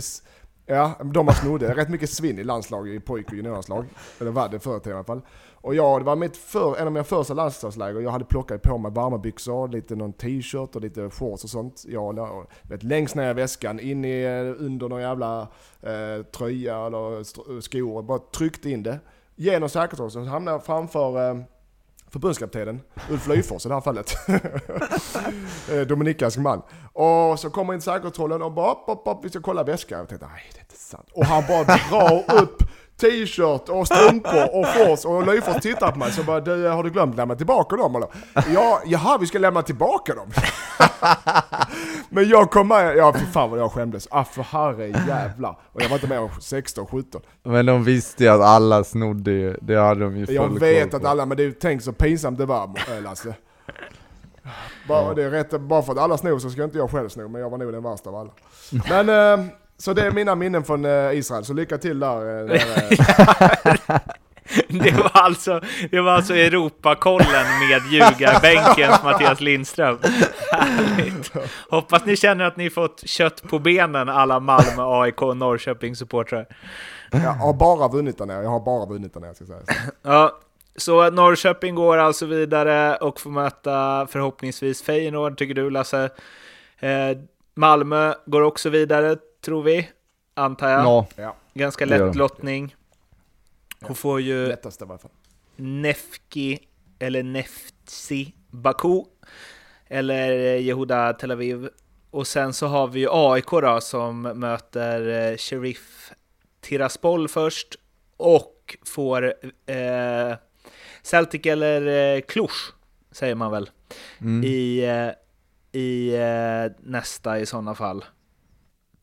[SPEAKER 1] Ja, de man snodde. Rätt mycket svinn i landslag, i pojk och juniorlandslag. Eller var det förr i alla fall. Och jag, det var mitt för, en av mina första landslagsläger. Jag hade plockat på mig varma lite någon t-shirt och lite shorts och sånt. Jag, och, vet, längst ner i väskan, in i, under någon jävla eh, tröja eller skor. Bara tryckte in det genom säkerhetskontrollen så hamnade jag framför eh, förbundskaptenen Ulf Lyfors i det här fallet. Eh, Dominikansk man. Och så kommer in säkerhetskontrollen och bara upp, upp, upp, vi ska kolla väskan. Jag tänkte, nej det är inte sant. Och han bara drar upp t-shirt och strumpor och shorts och Lyfors tittar på mig så bara du, har du glömt lämna tillbaka dem eller? Ja, jaha vi ska lämna tillbaka dem. Men jag kom med, ja fy fan vad jag skämdes. Ah för herre jävlar. Och jag var inte med 16, 17.
[SPEAKER 2] Men de visste ju att alla snodde ju, det hade de ju
[SPEAKER 1] Jag vet att alla, men det, tänk så pinsamt det var Lasse. Bara, det är rätt, bara för att alla snor så ska inte jag själv sno, men jag var nog den värsta av alla. Men, eh, så det är mina minnen från eh, Israel, så lycka till där.
[SPEAKER 3] Det var alltså, det var alltså Europakollen med ljugarbänkens Mattias Lindström. Härligt. Hoppas ni känner att ni fått kött på benen alla Malmö, AIK och Norrköping-supportrar.
[SPEAKER 1] Jag har bara vunnit där nere, jag har bara vunnit där nere ska jag säga.
[SPEAKER 3] Ja, så Norrköping går alltså vidare och får möta förhoppningsvis Feyenoord, tycker du Lasse. Eh, Malmö går också vidare, tror vi, antar jag.
[SPEAKER 2] Ja,
[SPEAKER 1] Ja,
[SPEAKER 3] Ganska lätt lottning. Och får ju
[SPEAKER 1] lättaste i varje fall.
[SPEAKER 3] Nefki, eller Neftsi Baku, eller Yehuda Tel Aviv. Och sen så har vi ju AIK då, som möter eh, Sheriff Tiraspol först och får eh, Celtic eller eh, Cluj, säger man väl,
[SPEAKER 2] mm.
[SPEAKER 3] i, eh, i eh, nästa i sådana fall.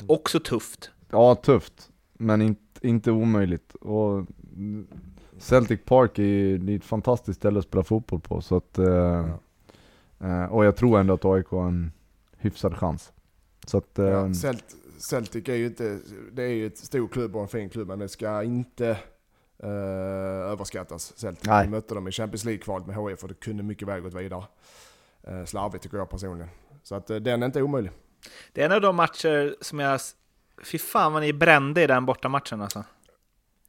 [SPEAKER 3] Också tufft.
[SPEAKER 2] ja tufft. Men inte, inte omöjligt. Och Celtic Park är ju det är ett fantastiskt ställe att spela fotboll på. Så att, eh, eh, och jag tror ändå att AIK har en hyfsad chans. Så att, eh,
[SPEAKER 1] Ja, Celt, Celtic är ju inte, det är ju ett stor klubb och en fin klubb men det ska inte eh, överskattas. Celtic,
[SPEAKER 2] Nej.
[SPEAKER 1] vi mötte dem i Champions League-kvalet med HIF och det kunde mycket väl gått vidare. Eh, slarvigt tycker jag personligen. Så att eh, den är inte omöjlig.
[SPEAKER 3] Det är en av de matcher som jag... Fy fan vad ni brände i den bortamatchen alltså.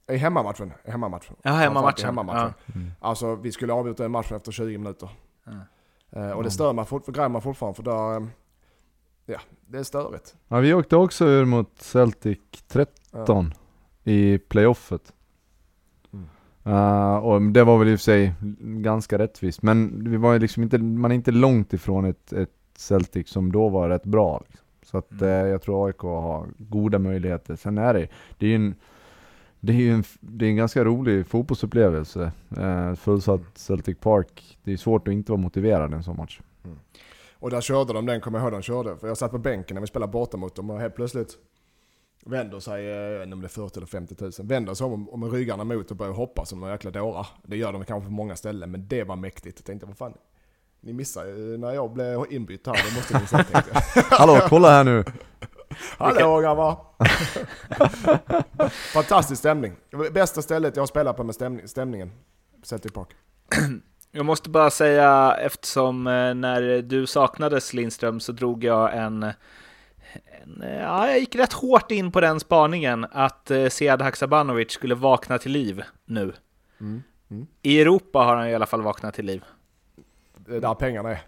[SPEAKER 1] I hemmamatchen. I hemmamatchen.
[SPEAKER 3] Ja, hemmamatchen.
[SPEAKER 1] hemmamatchen.
[SPEAKER 2] Mm.
[SPEAKER 1] Alltså vi skulle avgjort den matchen efter 20 minuter.
[SPEAKER 3] Ja.
[SPEAKER 1] Eh, och det stör mig, fort, mig fortfarande för där, eh, ja, det är störigt.
[SPEAKER 2] ja, vi åkte också ur mot Celtic 13 i playoffet.
[SPEAKER 1] Mm.
[SPEAKER 2] Eh, och det var väl i och för sig ganska rättvist. Men vi var liksom inte, man är inte långt ifrån ett, ett Celtic som då var rätt bra. Liksom. Så att
[SPEAKER 3] Mm.
[SPEAKER 2] eh, jag tror AIK har goda möjligheter. Sen är det, det är ju en, det är en, det är en ganska rolig fotbollsupplevelse. Eh, fullsatt Celtic Park. Det är svårt att inte vara motiverad en sån match.
[SPEAKER 1] Och där körde de den, kommer jag ihåg de körde. För jag satt på bänken när vi spelade borta mot dem och helt plötsligt vänder sig, eh, jag vet inte om det är 40 eller 50 000, vänder sig om, om med ryggarna mot och börjar hoppa som några jäkla dårar. Det gör de kanske på många ställen, men det var mäktigt. Jag tänkte, vad fan, ni missar ju när jag blev inbytt här, det måste ni se tänkte jag.
[SPEAKER 2] Hallå, kolla här nu!
[SPEAKER 1] Hallå grabbar! Fantastisk stämning. Bästa stället jag har spelat på med stämning, stämningen. Celtic Park.
[SPEAKER 3] Jag måste bara säga, eftersom eh, när du saknades Lindström så drog jag en, en eh, ja, jag gick rätt hårt in på den spaningen att eh, Sead Haksabanovic skulle vakna till liv nu.
[SPEAKER 1] Mm. Mm.
[SPEAKER 3] I Europa har han i alla fall vaknat till liv.
[SPEAKER 1] Det är där pengarna är.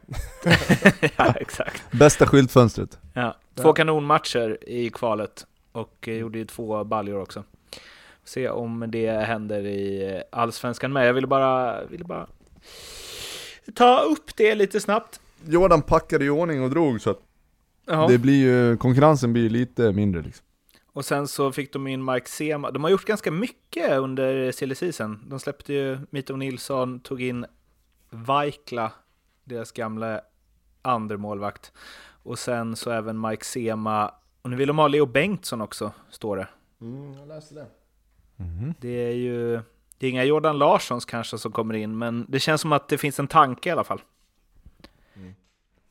[SPEAKER 3] ja, exakt.
[SPEAKER 2] Bästa skyltfönstret.
[SPEAKER 3] Ja. Två kanonmatcher i kvalet och eh, gjorde ju två baljor också. Se om det händer i eh, Allsvenskan med. Jag ville bara, ville bara ta upp det lite snabbt.
[SPEAKER 2] Jordan packade i ordning och drog så att det blir ju, konkurrensen blir ju lite mindre liksom.
[SPEAKER 3] Och sen så fick de in Mark Sema. De har gjort ganska mycket under silly season. De släppte ju Mito Nilsson, tog in Vaikla, deras gamla andremålvakt. Och sen så även Mike Sema. Och nu vill de ha Leo Bengtsson också, står det.
[SPEAKER 1] Mm, jag läste det.
[SPEAKER 3] Det är ju det är inga Jordan Larssons kanske som kommer in, men det känns som att det finns en tanke i alla fall.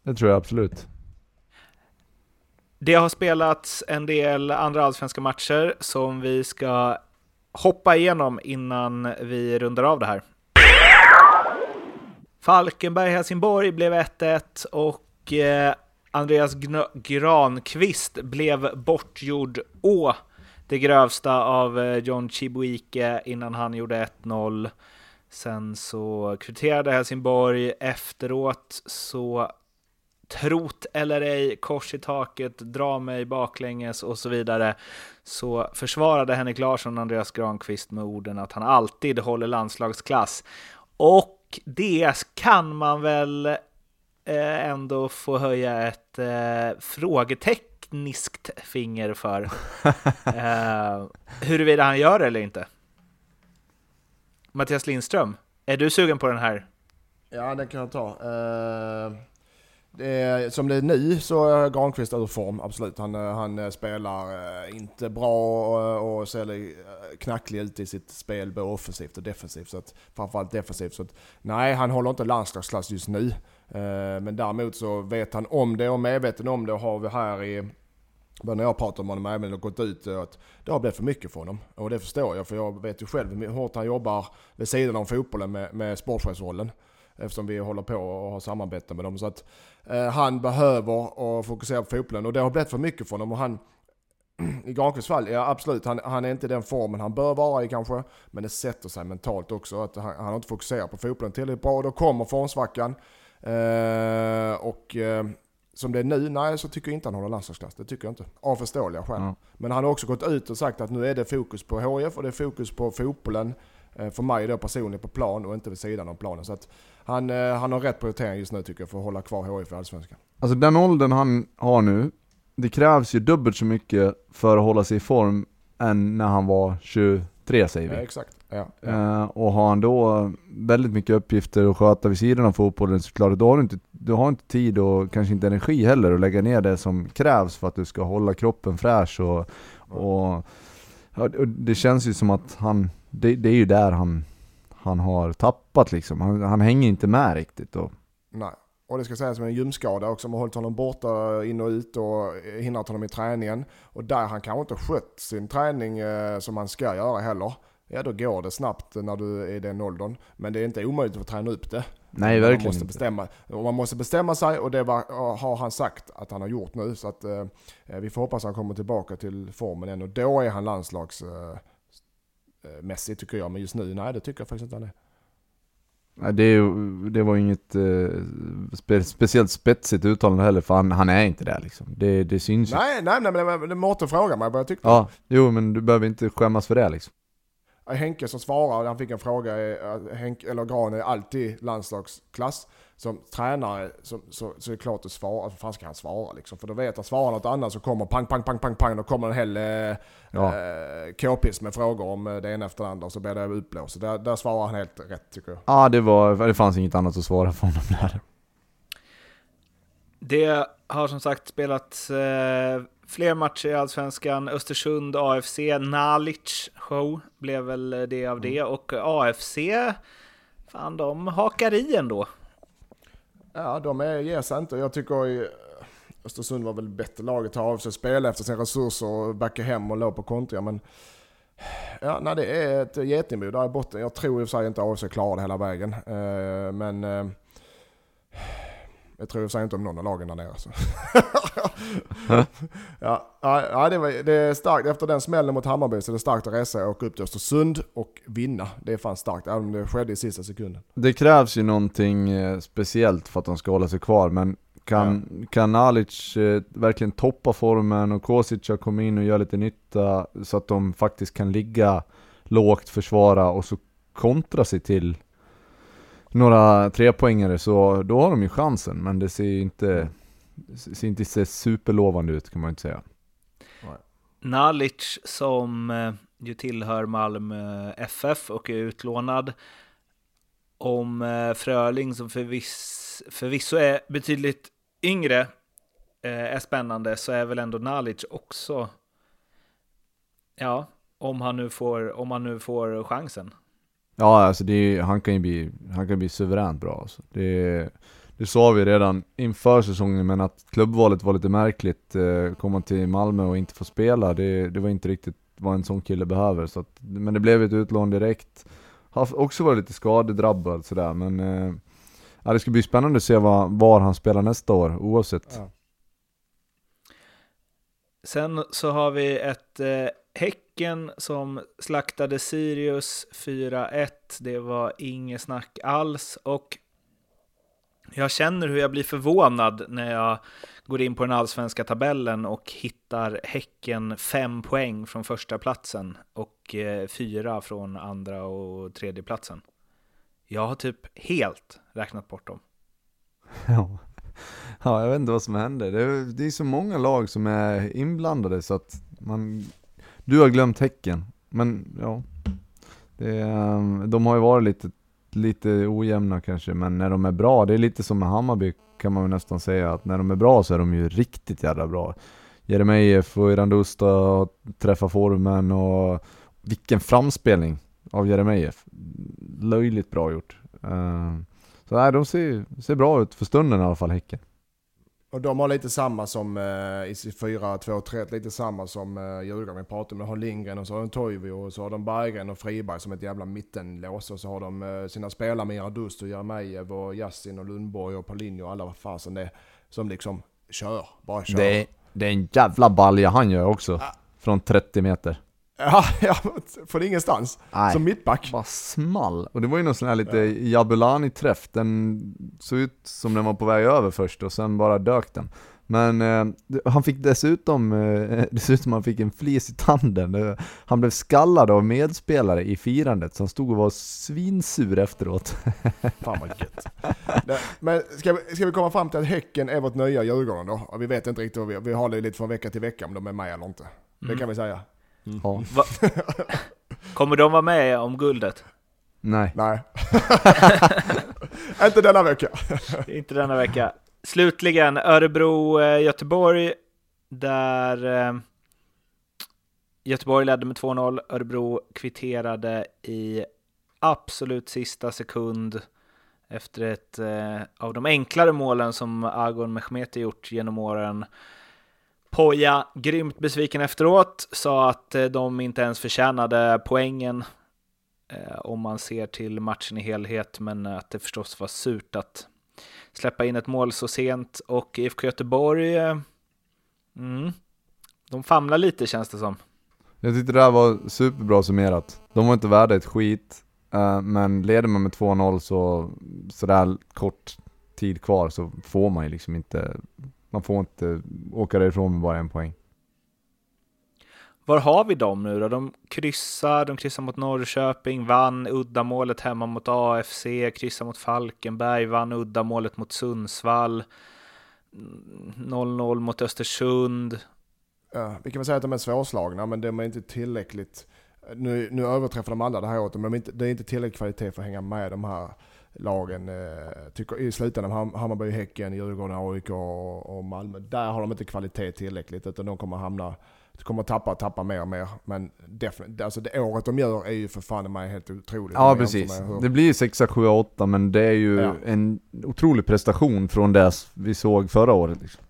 [SPEAKER 2] Det tror jag absolut.
[SPEAKER 3] Det har spelats en del andra allsvenska matcher som vi ska hoppa igenom innan vi rundar av det här. Falkenberg-Helsingborg blev 1-1 och eh, Andreas Granqvist blev bortgjord å det grövsta av eh, John Chibuike innan han gjorde 1-0. Sen så kvitterade Helsingborg. Efteråt så trot eller ej, kors i taket, dra mig baklänges och så vidare, så försvarade Henrik Larsson Andreas Granqvist med orden att han alltid håller landslagsklass. Och det kan man väl eh, ändå få höja ett eh, frågetekniskt finger för. eh, huruvida han gör det eller inte. Mattias Lindström, är du sugen på den här?
[SPEAKER 1] Ja, den kan jag ta. Eh, som det är nu så är Granqvist ur form, absolut. Han, eh, han eh, spelar eh, inte bra och, eh, och ser knacklig ut i sitt spel, både offensivt och defensivt. Så att, framförallt defensivt. Så att, nej, han håller inte landslagsklass just nu. Eh, men däremot så vet han om det och medveten om det och har vi här i Men när jag pratar med honom även och gått ut att det har blivit för mycket för honom. Och det förstår jag för jag vet ju själv hur hårt han jobbar vid sidan av fotbollen med, med sportchefsrollen. Eftersom vi håller på och har samarbete med dem. Så att eh, han behöver och fokusera på fotbollen och det har blivit för mycket för honom. Och han, i Granqvists fall, ja absolut, han, han är inte i den formen han bör vara i kanske. Men det sätter sig mentalt också. att Han, han har inte fokuserat på fotbollen tillräckligt bra. Då kommer formsvackan. Eh, och eh, som det är nu, nej så tycker jag inte han håller landslagsklass. Det tycker jag inte. Av förståeliga skäl. Mm. Men han har också gått ut och sagt att nu är det fokus på HF och det är fokus på fotbollen. Eh, för mig då personligen på plan och inte vid sidan av planen. Så att han, eh, han har rätt prioritering just nu tycker jag för att hålla kvar HF i Allsvenskan.
[SPEAKER 2] Alltså den åldern han har nu, det krävs ju dubbelt så mycket för att hålla sig i form än när han var 23 säger vi.
[SPEAKER 1] Ja, exakt. Ja,
[SPEAKER 2] ja. Uh, och har han då väldigt mycket uppgifter att sköta vid sidan av fotbollen så klart, då har du inte, du har inte tid och kanske inte energi heller att lägga ner det som krävs för att du ska hålla kroppen fräsch och, och, och det känns ju som att han, det, det, är ju där han, han har tappat liksom. Han, han hänger inte med riktigt. då.
[SPEAKER 1] Nej. Och det ska sägas med en ljumskada också, som har hållit honom borta in och ut och hindrat honom i träningen. Och där han kanske inte skött sin träning eh, som han ska göra heller. Ja då går det snabbt när du är i den åldern. Men det är inte omöjligt att träna upp det.
[SPEAKER 2] Nej verkligen
[SPEAKER 1] man måste
[SPEAKER 2] inte.
[SPEAKER 1] Bestämma, och man måste bestämma sig och det var, har han sagt att han har gjort nu. Så att eh, vi får hoppas att han kommer tillbaka till formen igen och då är han landslagsmässig eh, tycker jag. Men just nu, nej det tycker jag faktiskt inte han är.
[SPEAKER 2] Nej, det, det var inget eh, spe, speciellt spetsigt uttalande heller, för han, han är inte där liksom. Det, det syns
[SPEAKER 1] ju. Nej, nej, nej, men det Mårten frågar mig vad jag tyckte.
[SPEAKER 2] Ja, jo men du behöver inte skämmas för det liksom.
[SPEAKER 1] Henke som svarar, han fick en fråga, Henke, eller Gran är alltid landslagsklass. Som tränare så, så, så är det klart att svara, vad fan ska han svara liksom? För då vet att svarar något annat så kommer pang, pang, pang, pang, pang, då kommer en hel eh, ja. eh, k-piss med frågor om det ena efter det andra och så blir det uppblåst. Där, där svarar han helt rätt tycker jag.
[SPEAKER 2] Ja, det, var, det fanns inget annat att svara för honom där.
[SPEAKER 3] Det har som sagt spelats eh, Fler matcher i Allsvenskan, Östersund, AFC, Nalic show blev väl det av det. Mm. Och AFC, fan de hakar i ändå.
[SPEAKER 1] Ja, de är, ger sig inte. Jag tycker eh, Östersund var väl bättre laget att ta av sig spela efter sina resurser och backa hem och låg på kontringar. Men ja, nej, det är ett getingbo där i botten. Jag tror i och för sig inte AFC klarar det hela vägen. Eh, men eh, jag tror för sig inte om någon av lagen där nere. Så. ja, ja, det, var, det är starkt. Efter den smällen mot Hammarby så är det starkt att resa och åka upp till Östersund och vinna. Det är fan starkt, även om det skedde i sista sekunden.
[SPEAKER 2] Det krävs ju någonting eh, speciellt för att de ska hålla sig kvar, men kan, ja. kan Nalic eh, verkligen toppa formen och Kosic komma in och göra lite nytta så att de faktiskt kan ligga lågt, försvara och så kontra sig till några trepoängare så då har de ju chansen, men det ser inte, ser inte så superlovande ut kan man inte säga.
[SPEAKER 3] Nalic som eh, ju tillhör Malmö FF och är utlånad. Om eh, Fröling som förviss, förvisso är betydligt yngre eh, är spännande så är väl ändå Nalic också, ja, om han nu får, om han nu får chansen.
[SPEAKER 2] Ja, alltså det, han, kan ju bli, han kan bli suveränt bra alltså. det, det sa vi redan inför säsongen, men att klubbvalet var lite märkligt. Eh, komma till Malmö och inte få spela, det, det var inte riktigt vad en sån kille behöver. Så att, men det blev ett utlån direkt. Har också varit lite skadedrabbad sådär, men eh, ja, det ska bli spännande att se var, var han spelar nästa år, oavsett. Ja.
[SPEAKER 3] Sen så har vi ett eh, Häcken som slaktade Sirius 4-1. Det var inget snack alls. Och jag känner hur jag blir förvånad när jag går in på den allsvenska tabellen och hittar Häcken fem poäng från första platsen och eh, fyra från andra och tredje platsen. Jag har typ helt räknat bort dem.
[SPEAKER 2] Ja, ja jag vet inte vad som händer. Det är, det är så många lag som är inblandade så att man du har glömt Häcken, men ja. Det, ehm, de har ju varit lite, lite ojämna kanske, men när de är bra, det är lite som med Hammarby kan man väl nästan säga, att när de är bra så är de ju riktigt jävla bra. Jeremejeff och Irandusta träffar formen och vilken framspelning av Jeremejeff. Löjligt bra gjort. Ehm, så nej, de ser, ser bra ut för stunden i alla fall, Häcken.
[SPEAKER 1] Och de har lite samma som eh, i 4-2-3, lite samma som eh, Djurgården vi pratade om. De har Lindgren och så har de Toivio och så har de Berggren och Friberg som ett jävla mittenlås. Och så har de eh, sina spelare med Radust och Jeremejeff och Yasin och Lundborg och Paulinho och alla vad fasen det är. Som liksom kör, bara kör.
[SPEAKER 2] Det är, det är en jävla balja han gör också. Från 30 meter.
[SPEAKER 1] Ja, ja, från ingenstans.
[SPEAKER 2] Nej.
[SPEAKER 1] Som mittback.
[SPEAKER 2] Bara small. Och det var ju någon sån här lite Jabulani-träff. Den såg ut som den var på väg över först och sen bara dök den. Men eh, han fick dessutom, eh, dessutom han fick en flis i tanden. Han blev skallad av medspelare i firandet, så han stod och var svinsur efteråt.
[SPEAKER 1] Fan vad gött. Men ska vi, ska vi komma fram till att Häcken är vårt nya Djurgården då? Och vi vet inte riktigt, vi, vi har det lite från vecka till vecka om de är med eller inte. Det kan vi säga.
[SPEAKER 2] Ja.
[SPEAKER 3] Va? Kommer de vara med om guldet?
[SPEAKER 2] Nej.
[SPEAKER 1] Nej. inte denna vecka.
[SPEAKER 3] Inte denna vecka. Slutligen Örebro-Göteborg, där eh, Göteborg ledde med 2-0. Örebro kvitterade i absolut sista sekund efter ett eh, av de enklare målen som Agon Mehmeti gjort genom åren. Poja, grymt besviken efteråt, sa att eh, de inte ens förtjänade poängen eh, om man ser till matchen i helhet, men att det förstås var surt att släppa in ett mål så sent. Och IFK Göteborg, eh, mm, de famlar lite känns det som.
[SPEAKER 2] Jag tyckte det här var superbra summerat. De var inte värda ett skit, eh, men leder man med 2-0 så, sådär kort tid kvar så får man ju liksom inte, man får inte åka därifrån med bara en poäng.
[SPEAKER 3] Var har vi dem nu då? De kryssar, de kryssar mot Norrköping, vann uddamålet hemma mot AFC, kryssar mot Falkenberg, vann uddamålet mot Sundsvall, Mm, 0-0 mot Östersund.
[SPEAKER 1] Ja, vi kan väl säga att de är svårslagna, men de är inte tillräckligt... Nu, nu överträffar de alla det här året, men de är inte, det är inte tillräcklig kvalitet för att hänga med de här lagen. Eh, tycker, I slutändan, Ham- Hammarby, Häcken, Djurgården, AIK och, och Malmö. Där har de inte kvalitet tillräckligt, utan de kommer hamna... kommer tappa, tappa mer och mer. Men definitivt, alltså det året de gör är ju för fan mig helt otroligt.
[SPEAKER 2] Ja precis.
[SPEAKER 1] hur-
[SPEAKER 2] Det blir 6, 7, 8 men det är ju
[SPEAKER 1] Ja.
[SPEAKER 2] en otrolig prestation från det vi såg förra året liksom.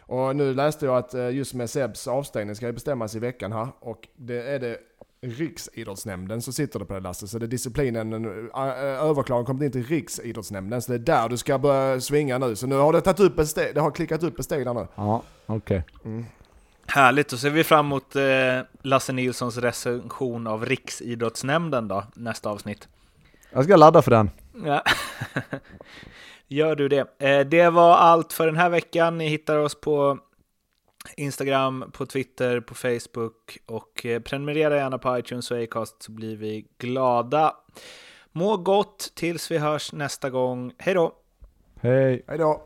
[SPEAKER 1] Och nu läste jag att eh, just med Sebs avstängning ska det bestämmas i veckan här. Och det är det Riksidrottsnämnden som sitter det på det lasset. Så det är disciplinen, äh, överklagan kommer in till Riksidrottsnämnden. Så det är där du ska börja svinga nu. Så nu har det tagit upp ett steg, det har klickat upp ett steg där nu.
[SPEAKER 2] Ja, okej.
[SPEAKER 3] Härligt, och så ser vi fram emot eh, Lasse Nilssons recension av Riksidrottsnämnden då, nästa avsnitt.
[SPEAKER 2] Jag ska ladda för den.
[SPEAKER 3] Ja. Gör du det. Eh, det var allt för den här veckan. Ni hittar oss på Instagram, på Twitter, på Facebook och eh, prenumerera gärna på iTunes och Acast så blir vi glada. Må gott tills vi hörs nästa gång. Hej då!
[SPEAKER 2] Hej!
[SPEAKER 1] Hej då!